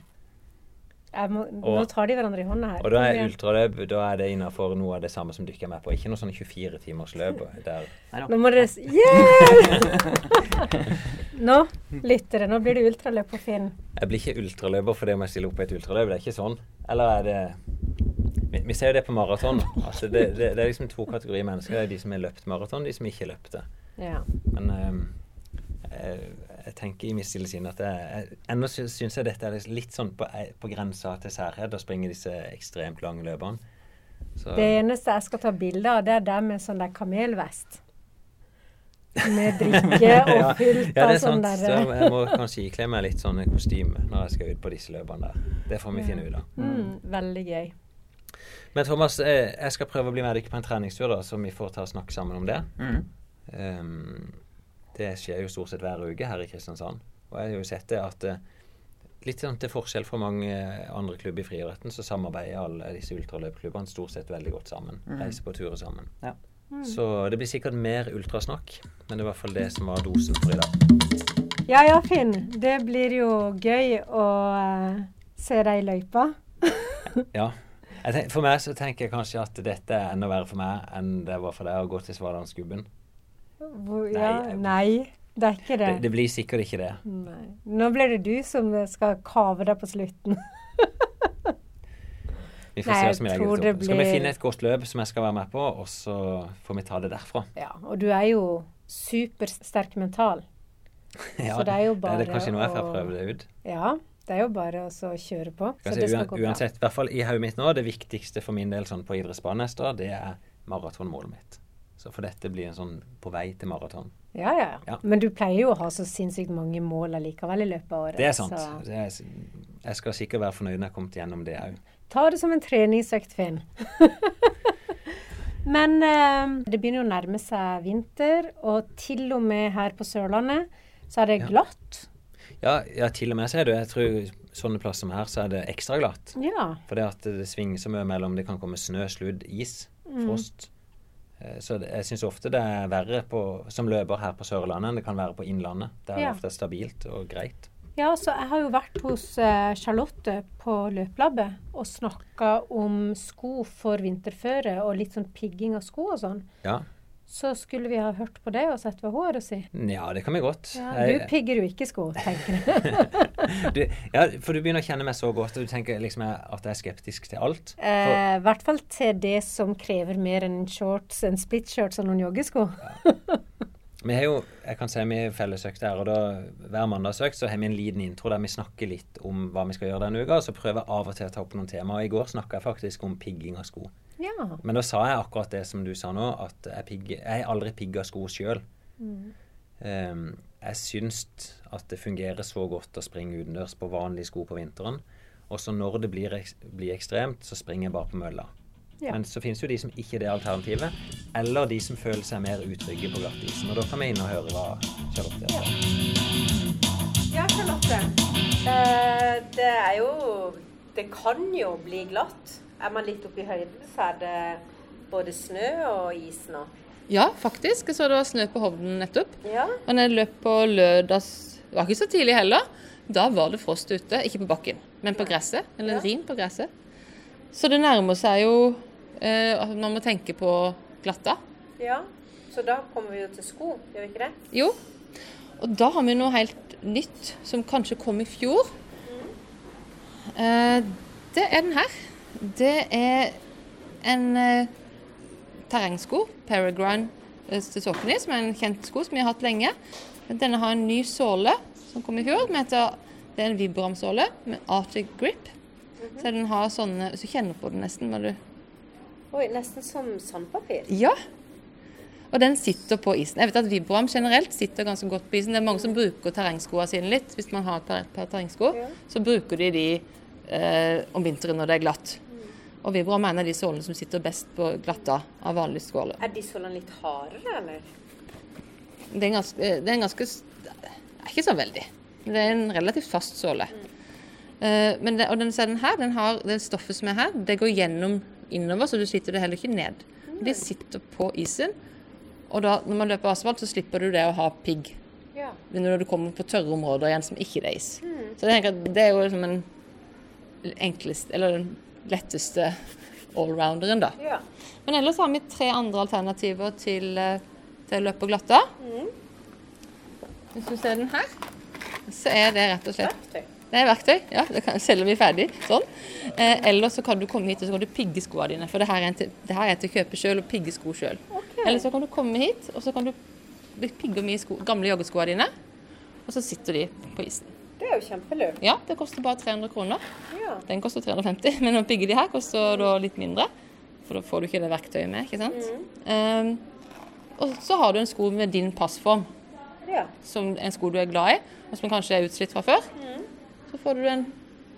Må, og, nå tar de hverandre i hånda her. Og da er ultraløp da er det innenfor noe av det samme som dykker med på. Ikke noe sånn 24 timers løp der Nå må dere Yeah! [laughs] nå, lyttere, nå blir det ultraløp på Finn. Jeg blir ikke ultraløper fordi jeg stiller opp på et ultraløp. Det er ikke sånn. Eller er det vi, vi, ser jo det på maraton. Altså det, det, det, er liksom to kategorier mennesker. Det er de som har løpt maraton, de som ikke løpte. Ja. Men um, jeg, jeg, tenker i mitt stille sinn at jeg, ennå syns jeg dette er litt sånn på, på grensa til særhet å springe disse ekstremt lange løpene. Så. Det eneste jeg skal ta bilde av, det er der med sånn der kamelvest. Med drikke [laughs] og fylt ja, ja, det er sånn sant. Så jeg må kanskje ikle meg litt sånn kostyme når jeg skal ut på disse løpene der. Det får vi finne ut av. Mm, veldig gøy. Men Thomas, eh, jeg skal prøve å bli med deg på en treningstur, da, så vi får ta og snakke sammen om det. Mm. Um, det skjer jo stort sett hver uke her i Kristiansand. Og jeg har jo sett det at uh, litt sånn til forskjell fra mange andre klubber i friidretten, så samarbeider alle disse ultraløpklubbene stort sett veldig godt sammen. Mm. Reiser på turer sammen. Ja. Mm. Så det blir sikkert mer ultrasnakk, men det er i hvert fall det som var dosen for i dag. Ja ja, Finn. Det blir jo gøy å uh, se deg i løypa. [laughs] Ja. Jeg tenk, for meg så tenker jeg kanskje at dette er enda verre for meg enn det var for deg å gå til Svardalsgubben. Hvor, ja, jeg- nei, det er ikke det. Det, det blir sikkert ikke det. Nei. Nå blir det du som skal kave deg på slutten. [laughs] Vi får Nei, se jeg som legger tror det opp. Skal vi finne et godt løp som jeg skal være med på, og så får vi ta det derfra. Ja, og du er jo supersterk mental. [laughs] Ja, Så det er jo det bare er kanskje nå jeg får prøve det ut. Ja, det er jo bare å kjøre på. Det bra. uansett, i hvert fall i hodet mitt nå, det viktigste for min del sånn på idrettsbanen neste år, det er maratonmålet mitt. Så for dette blir en sånn på vei til maraton. Ja, ja, Ja. Men du pleier jo å ha så sinnssykt mange mål allikevel i løpet av året. Det er sant. Så er, jeg skal sikkert være fornøyd når jeg har kommet gjennom det òg. ta det som en treningsøkt, Finn. [laughs] Men eh, det begynner jo å nærme seg vinter, og til og med her på Sørlandet så er det glatt. Ja, ja, til og med så er det Jeg tror sånne plasser som her, så er det ekstra glatt. Ja. For det at det svinger så mye mellom Det kan komme snø, sludd, is, Mm. frost. Eh, Så jeg syns ofte det er verre på, som løper her på Sørlandet enn det kan være på Innlandet. Der Ja. det ofte er stabilt og greit. Ja, så jeg har jo vært hos eh, Charlotte på løplabbet og snakka om sko for vinterføre og litt sånn pigging av sko og sånn. Ja. Så skulle vi ha hørt på det og sett hva hun har å si. ja, det kan vi godt. Ja, du pigger jo ikke sko, tenker jeg. [laughs] du, ja, for du begynner å kjenne meg så godt, og du tenker liksom at jeg er skeptisk til alt. Eh, I hvert fall til det som krever mer enn shorts, en splitshorts og noen joggesko. vi har jo jeg kan si vi har fellesøkt her, og da hver mandagsøkt så har vi en liten intro der vi snakker litt om hva vi skal gjøre denne uka. og Så prøver jeg av og til å ta opp noen temaer. I går snakka jeg faktisk om pigging av sko. Ja. Men da sa jeg akkurat det som du sa nå, at jeg, pigger, jeg aldri pigga sko sjøl. Mm. jeg syns at det fungerer så godt å springe utendørs på vanlige sko på vinteren. Og så når det blir, blir ekstremt, så springer jeg bare på mølla. Ja. Men så finnes jo de som ikke er det alternativet, eller de som føler seg mer utrygge på glattisen. Og da kan vi inn og høre hva Charlotte Ja. sier. Ja, Charlotte. Eh, det er jo Det kan jo bli glatt. Er man litt oppe i høyden, så er det både snø og is nå. Ja, faktisk. Jeg så det var snø på Hovden nettopp. Ja. Og når jeg løp på lørdags Det var ikke så tidlig heller. Da var det frost ute. Ikke på bakken, men på gresset. Eller Ja. rin på gresset. Så det nærmer seg jo eh, man må tenke på glatta. ja. Så da kommer vi jo til sko, gjør vi ikke det? Jo. Og da har vi noe helt nytt som kanskje kom i fjor. Eh, det er den her. Det er en eh, terrengsko, Peregrine eh, som er en kjent sko som vi har hatt lenge. Denne har en ny såle som kom i fjor. Heter, det er en Vibram-såle med Arctic Grip. Så den har sånne du kjenner på den nesten når du Oi, nesten som sandpapir. Ja. Og den sitter på isen. Jeg vet at Vibram generelt sitter ganske godt på isen. Det er mange som bruker terrengskoene sine litt. Hvis man har et par, terrengsko, så bruker de de eh, om vinteren når det er glatt. Og Vibram er en av de sålene som sitter best på glatta av vanlige skåler. Er de sålene litt hardere, eller? Det er en ganske, eh, det er en ganske det Ikke så veldig. Det er en relativt fast såle. Eh, det, og den, den her, den har, det stoffet som er her, det går gjennom innover, så du sliter det heller ikke ned. De sitter på isen. Og da, når man løper asfalt, så slipper du det å ha pigg. Ja. Men når du kommer på tørre områder igjen som ikke er is. Så jeg tenker at det er jo liksom den enkleste, eller den letteste allrounderen, da. ja. Men ellers har vi tre andre alternativer til, eh, til løp på Mm. Hvis du ser den her, så er det rett og slett Verktøy. Det er verktøy. Ja, det kan om vi ferdig. Sånn. Eh, eller så kan du komme hit og så kan du pigge skoene dine. For det her er, en til, det her er til å kjøpe sjøl og pigge sko sjøl. Eller så kan du komme hit og så kan du pigge mye sko, gamle joggeskoene dine. Og så sitter de på isen. Det er jo kjempelurt. Ja, det koster bare 300 kroner. Ja. Den koster 350, men å bygge de her koster da litt mindre. For da får du ikke det verktøyet med, ikke sant. Um, og så har du en sko med din passform, ja. som en sko du er glad i, og som kanskje er utslitt fra før. Så får du en,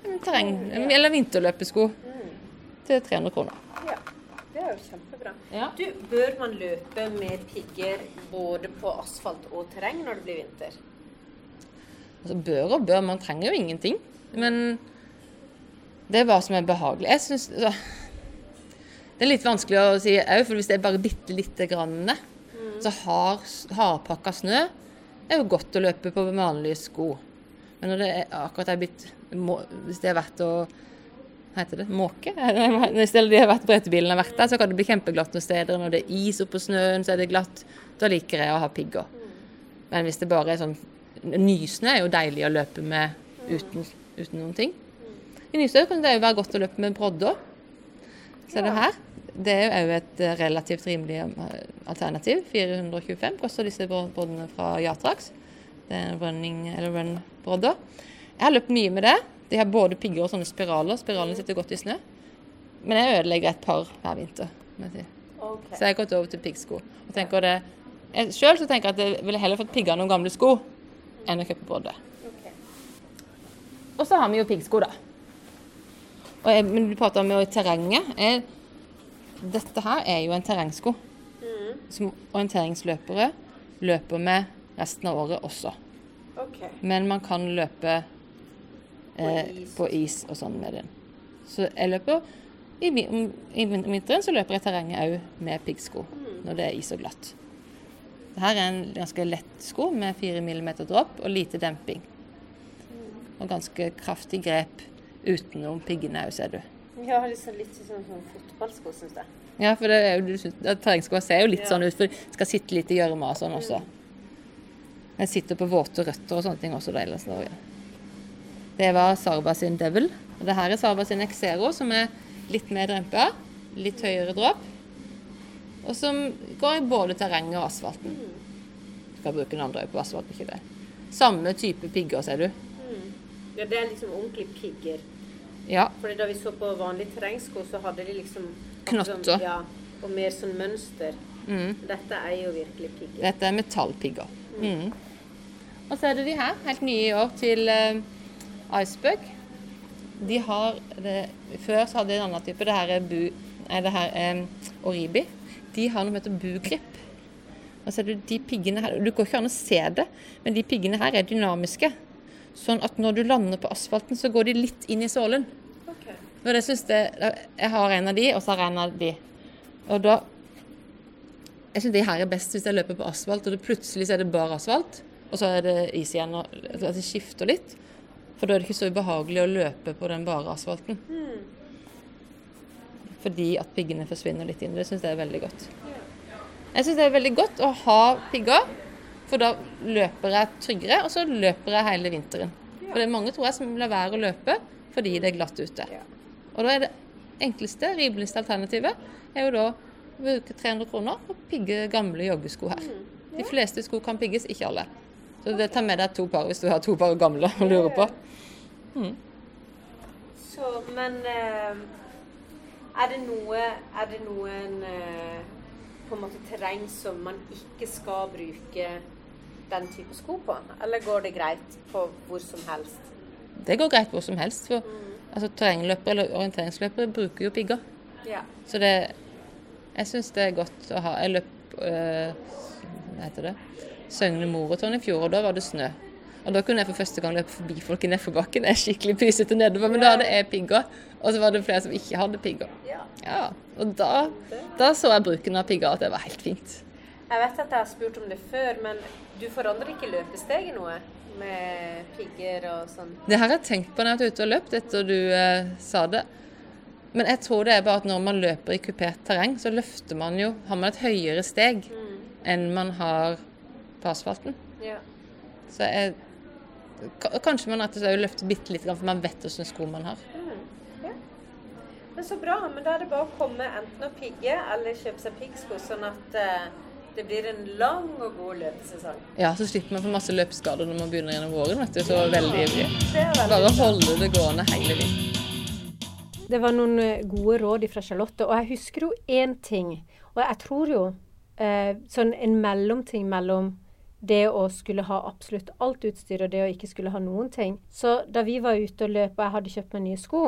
en terreng, eller en vinterløpesko til 300 kroner. ja. Det er jo kjempebra. Ja. Du, bør man løpe med pigger både på asfalt og terreng når det blir vinter? Altså, bør og bør, man trenger jo ingenting. Men det er hva som er behagelig. Jeg synes, altså, Det er litt vanskelig å si òg, for hvis det er bare bitte lite grann, så har hardpakka snø er jo godt å løpe på vanlige sko. Men når det er akkurat er blitt må, Hvis det er verdt å hva heter det? Måke? [laughs] Hvis de har vært brøytebilen har vært der, så kan det bli kjempeglatt noen steder. Når det er is oppå snøen, så er det glatt. Da liker jeg å ha pigger. Men hvis det bare er sånn Nysnø er jo deilig å løpe med uten, uten noen ting. I nysnø kan det jo være godt å løpe med brodder. Ser du her? Det er jo et eh, relativt rimelig eh, alternativ. 425 koster disse broddene fra Yatrax. Det er en running, eller run-brodder. Jeg har løpt mye med det. De har både pigger og sånne spiraler. Spiralene sitter godt i snø. Men jeg ødelegger et par hver vinter. må jeg si. Ok. Så jeg har gått over til piggsko. Og tenker det jeg så tenker jeg at jeg ville heller fått pigga noen gamle sko enn å kjøpe brodde. Okay. Og så har vi jo piggsko, da. Jeg, men du prater om jo terrenget. Jeg, dette her er jo en terrengsko. Som orienteringsløpere løper med resten av året også. Okay. Men man kan løpe eh, is. på is og sånn med den. Så jeg løper i, om, I vinteren så løper jeg terrenget òg med piggsko når det er is og glatt. Dette er en ganske lett sko med 4 mm dropp og lite demping. Og ganske kraftig grep utenom piggene òg, ser du. Ja, liksom litt sånn, sånn fotballsko, syns jeg. Ja, for det er jo, ser jo litt Ja. sånn ut, for det skal sitte litt i gjørma og sånn også. Den sitter på våte røtter og sånne ting også. Da, ellers, da, ja. det var Sarba sin Devil. Og det her er Sarba sin Exero, som er litt mer drempa, litt høyere dropp. Og som går i både terrenget og asfalten. Du kan bruke den andre øye på asfalt, ikke det. Samme type pigger, ser du. Ja, det er liksom ordentlig pigger. Ja, Fordi da vi så på vanlige terrengsko, så hadde de liksom Knotter. Ja, og mer sånn mønster. Mm. Dette er jo virkelig pigger. Dette er metallpigger. Mm. Og så er det de her, helt nye i år, til uh, Icebug. De har det, Før så hadde de en annen type. Det her er bu... Nei, det her er Oribi. De har noe som heter bugrip. Og så er det de piggene her Du går ikke an å se det, men de piggene her er dynamiske. Sånn at når du lander på asfalten, så går de litt inn i sålen. Okay. For det synes jeg, jeg har en av de, og så har jeg en av de. Og da Jeg syns de her er best hvis jeg løper på asfalt, og det plutselig så er det bare asfalt, og så er det is igjen. Og, at det skifter litt. For da er det ikke så ubehagelig å løpe på den bare asfalten. Fordi at piggene forsvinner litt inn. Det syns jeg er veldig godt. Jeg syns det er veldig godt å ha pigger, for da løper jeg tryggere, og så løper jeg hele vinteren. For det er mange tror jeg som lar være å løpe fordi det er glatt ute. Og da er det enkleste, rimeligste alternativet er jo da å bruke 300 kroner og pigge gamle joggesko her. De fleste sko kan pigges, ikke alle. Så det tar med deg to par hvis du har to par gamle og lurer på. Så, men eh, er det noe Er det noen eh, på en måte terreng som man ikke skal bruke den type sko på? Eller går det greit på hvor som helst? Det går greit hvor som helst. For altså, terrengløpere eller orienteringsløpere bruker jo pigger. Ja. Så det Jeg syns det er godt å ha Jeg løp øh, Hva heter det? Søgne Moroton i fjor, og da var det snø. Og da kunne jeg for første gang løpe forbi folk i nedforbakken. Jeg er skikkelig pysete nedover, men da hadde jeg pigger. Og så var det flere som ikke hadde pigger. ja. Ja, og da, da så jeg bruken av pigger, at det var helt fint. Jeg vet at jeg har spurt om det før, men du forandrer ikke løpesteget noe med pigger og sånn? Det har jeg tenkt på når jeg har vært ute og løpt etter du eh, sa det. Men jeg tror det er bare at når man løper i kupert terreng, så løfter man jo Har man et høyere steg enn man har på asfalten. Ja. Så jeg, Kanskje man rett og slett løfter bitte litt, for man vet hvilke sko man har. Men så bra. Men da er det bare å komme enten og pigge eller kjøpe seg piggsko, sånn at eh, det blir en lang og god løpesesong. Ja, Så slipper man å få masse løpeskader når man begynner gjennom våren. vet du, så veldig ivrig. Bare holde det gående hele livet. Det var noen eh, gode råd fra Charlotte, og jeg husker jo én ting. Og jeg tror jo eh, sånn en mellomting mellom det å skulle ha absolutt alt utstyr og det å ikke skulle ha noen ting. Så da vi var ute og løp og jeg hadde kjøpt meg nye sko,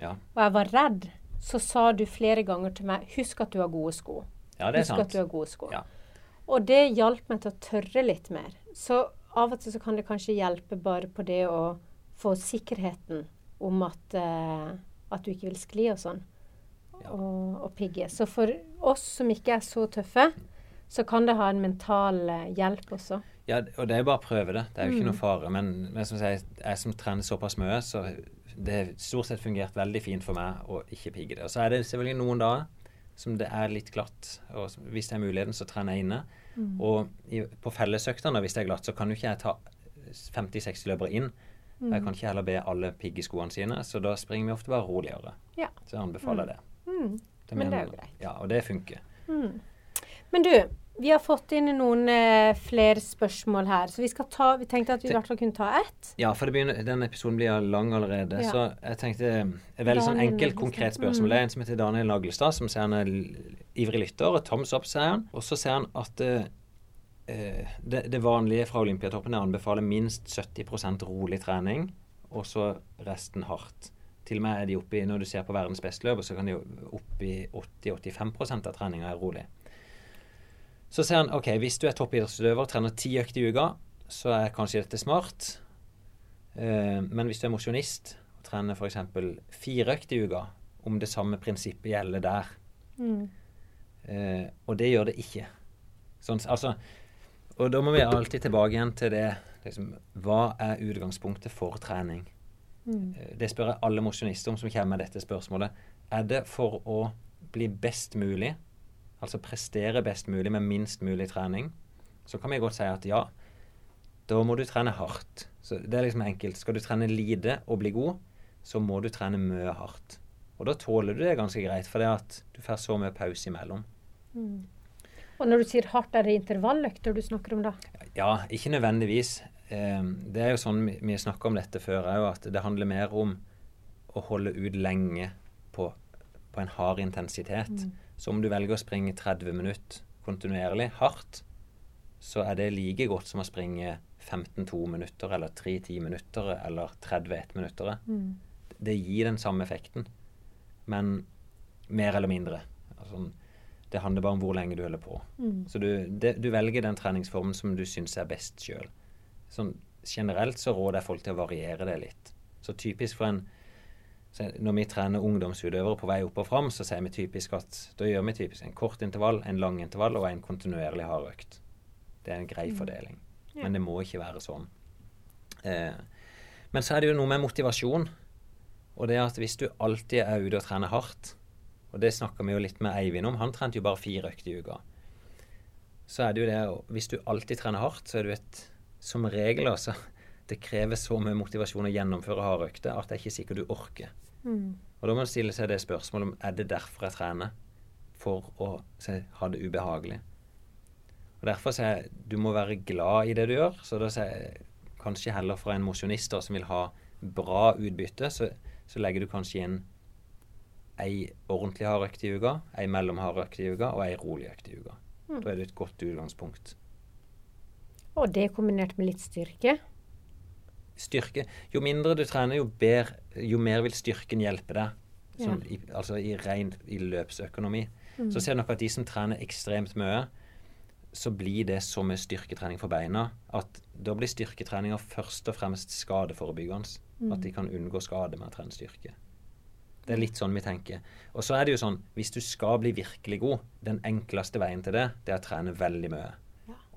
Ja. og jeg var redd, så sa du flere ganger til meg 'husk at du har gode sko'. ja, det er Husk sant. at du har gode sko. Ja. Og det hjalp meg til å tørre litt mer. Så av og til så kan det kanskje hjelpe bare på det å få sikkerheten om at, eh, at du ikke vil skli og sånn. Ja. Og, og pigge. Så for oss som ikke er så tøffe, så kan det ha en mental eh, hjelp også. Ja, og det er jo bare å prøve det. Det er jo ikke noe fare. Men, men som jeg, jeg som trener såpass mye, så det har stort sett fungert veldig fint for meg å ikke pigge det. Og så er det selvfølgelig noen dager som det er litt glatt, og hvis det er muligheten, så trener jeg inne. Og i, på fellesøktene, hvis det er glatt, så kan jo ikke jeg ta 50-60 løpere inn. Jeg kan ikke heller be alle pigge skoene sine, så da springer vi ofte bare roligere. Ja. Så jeg anbefaler det. Mm. Det Men det er jo greit. Ja, og det funker. Men du, vi har fått inn noen eh, flere spørsmål her, så vi ta Vi tenkte at vi i hvert fall kunne ta ett. Ja, for det begynner, den episoden blir lang allerede. Ja. Så jeg tenkte Et veldig sånn enkelt, konkret spørsmål. Det er en som heter Daniel Nagelstad, som ser han er ivrig lytter. Og Toms up, sier han. Og så ser han at eh, eh, det, det vanlige fra Olympiatoppen er å anbefale minst 70% rolig trening, og så resten hardt. Til og med er de oppe i, Når du ser på verdens besteløper, så kan de oppi opp i 80-85% av treninga er rolig. Så sier han ok, hvis du er toppidrettsutøver trener ti økter i uka, så er kanskje dette smart. Eh, men hvis du er mosjonist og trener f.eks. fire økter i uka, om det samme prinsippet gjelder der, Mm. eh, og det gjør det ikke. Sånn, altså, og da må vi alltid tilbake igjen til det liksom, Hva er utgangspunktet for trening? Mm. Eh, Det spør jeg alle mosjonister om som kommer med dette spørsmålet. Er det for å bli best mulig, altså prestere best mulig med minst mulig trening, så kan vi godt si at ja, da må du trene hardt. Så Det er liksom enkelt. Skal du trene lite og bli god, så må du trene mye hardt. Og da tåler du det ganske greit, for det at du får så mye pause imellom. Og når du sier hardt, er det intervalløkter du snakker om da? Ja, ikke nødvendigvis. Eh, Det er jo sånn vi- har snakka om dette før òg, at det handler mer om å holde ut lenge på, på en hard intensitet. Så om du velger å springe 30 minutter kontinuerlig hardt, så er det like godt som å springe 15-2 minutter eller 3-10 minutter eller 30-1 minutter. Det gir den samme effekten, men mer eller mindre. Altså, det handler bare om hvor lenge du holder på. Så du, det, du velger den treningsformen som du syns er best sjøl. Sånn, generelt så råder jeg folk til å variere det litt. Så typisk for en så Når vi trener ungdomsutøvere på vei opp og fram, så sier vi typisk at da gjør vi typisk en kort intervall, en lang intervall og en kontinuerlig hard økt. Det er en grei fordeling. Ja. Men det må ikke være sånn. Eh, men så er det jo noe med motivasjon. Og det er at hvis du alltid er ute og trener hardt, og det snakka vi jo litt med Eivind om, han trente jo bare fire økter i uka. Så er det jo det Hvis du alltid trener hardt, så er du et Som regel, altså. Det krever så mye motivasjon å gjennomføre harde økter at det er ikke sikkert du orker. Mm. Og da må man stille seg det spørsmålet om er det derfor jeg trener. For å ha det ubehagelig. Og Derfor sier jeg du må være glad i det du gjør. Så da sier jeg kanskje heller for en mosjonist som vil ha bra utbytte, så, så legger du kanskje inn ei ordentlig hard økt i uka, ei mellomhard økt i uka og ei rolig økt i uka. Da er det et godt utgangspunkt. Og det kombinert med litt styrke. Styrke Jo mindre du trener, jo, bedre, jo mer vil styrken hjelpe deg. Sånn, i, altså i ren i løpsøkonomi. Så ser du nok at de som trener ekstremt mye, så blir det så mye styrketrening for beina at da blir styrketreninga først og fremst skadeforebyggende. At de kan unngå skade med å trene styrke. Det er litt sånn vi tenker. Og så er det jo sånn, hvis du skal bli virkelig god, den enkleste veien til det, det er å trene veldig mye.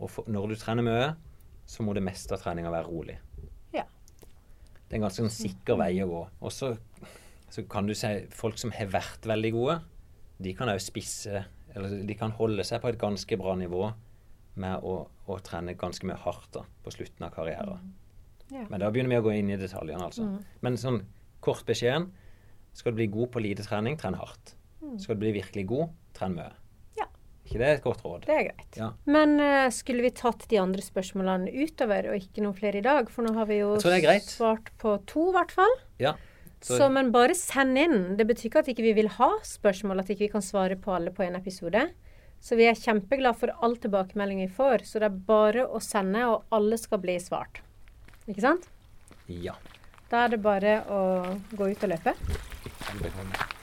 Og for, når du trener mye, så må det meste av treninga være rolig. Det er en ganske sånn sikker vei å gå. Og så, kan du si folk som har vært veldig gode, de kan òg spisse Eller de kan holde seg på et ganske bra nivå med å, å trene ganske mye hardt da, på slutten av karrieren. Ja. Men da begynner vi å gå inn i detaljene, altså. Men sånn kort beskjeden Skal du bli god på lite trening, tren hardt. Skal du bli virkelig god, tren mye. Ikke det er et godt råd? Det er greit. Ja. Men uh, skulle vi tatt de andre spørsmålene utover, og ikke noen flere i dag? For nå har vi jo svart på to, i hvert fall. Ja. Så, men bare send inn. Det betyr ikke at ikke vi vil ha spørsmål, at ikke vi kan svare på alle på en episode. Så vi er kjempeglade for all tilbakemelding vi får. Så det er bare å sende, og alle skal bli svart. Ikke sant? ja. Da er det bare å gå ut og løpe. Velbekomme.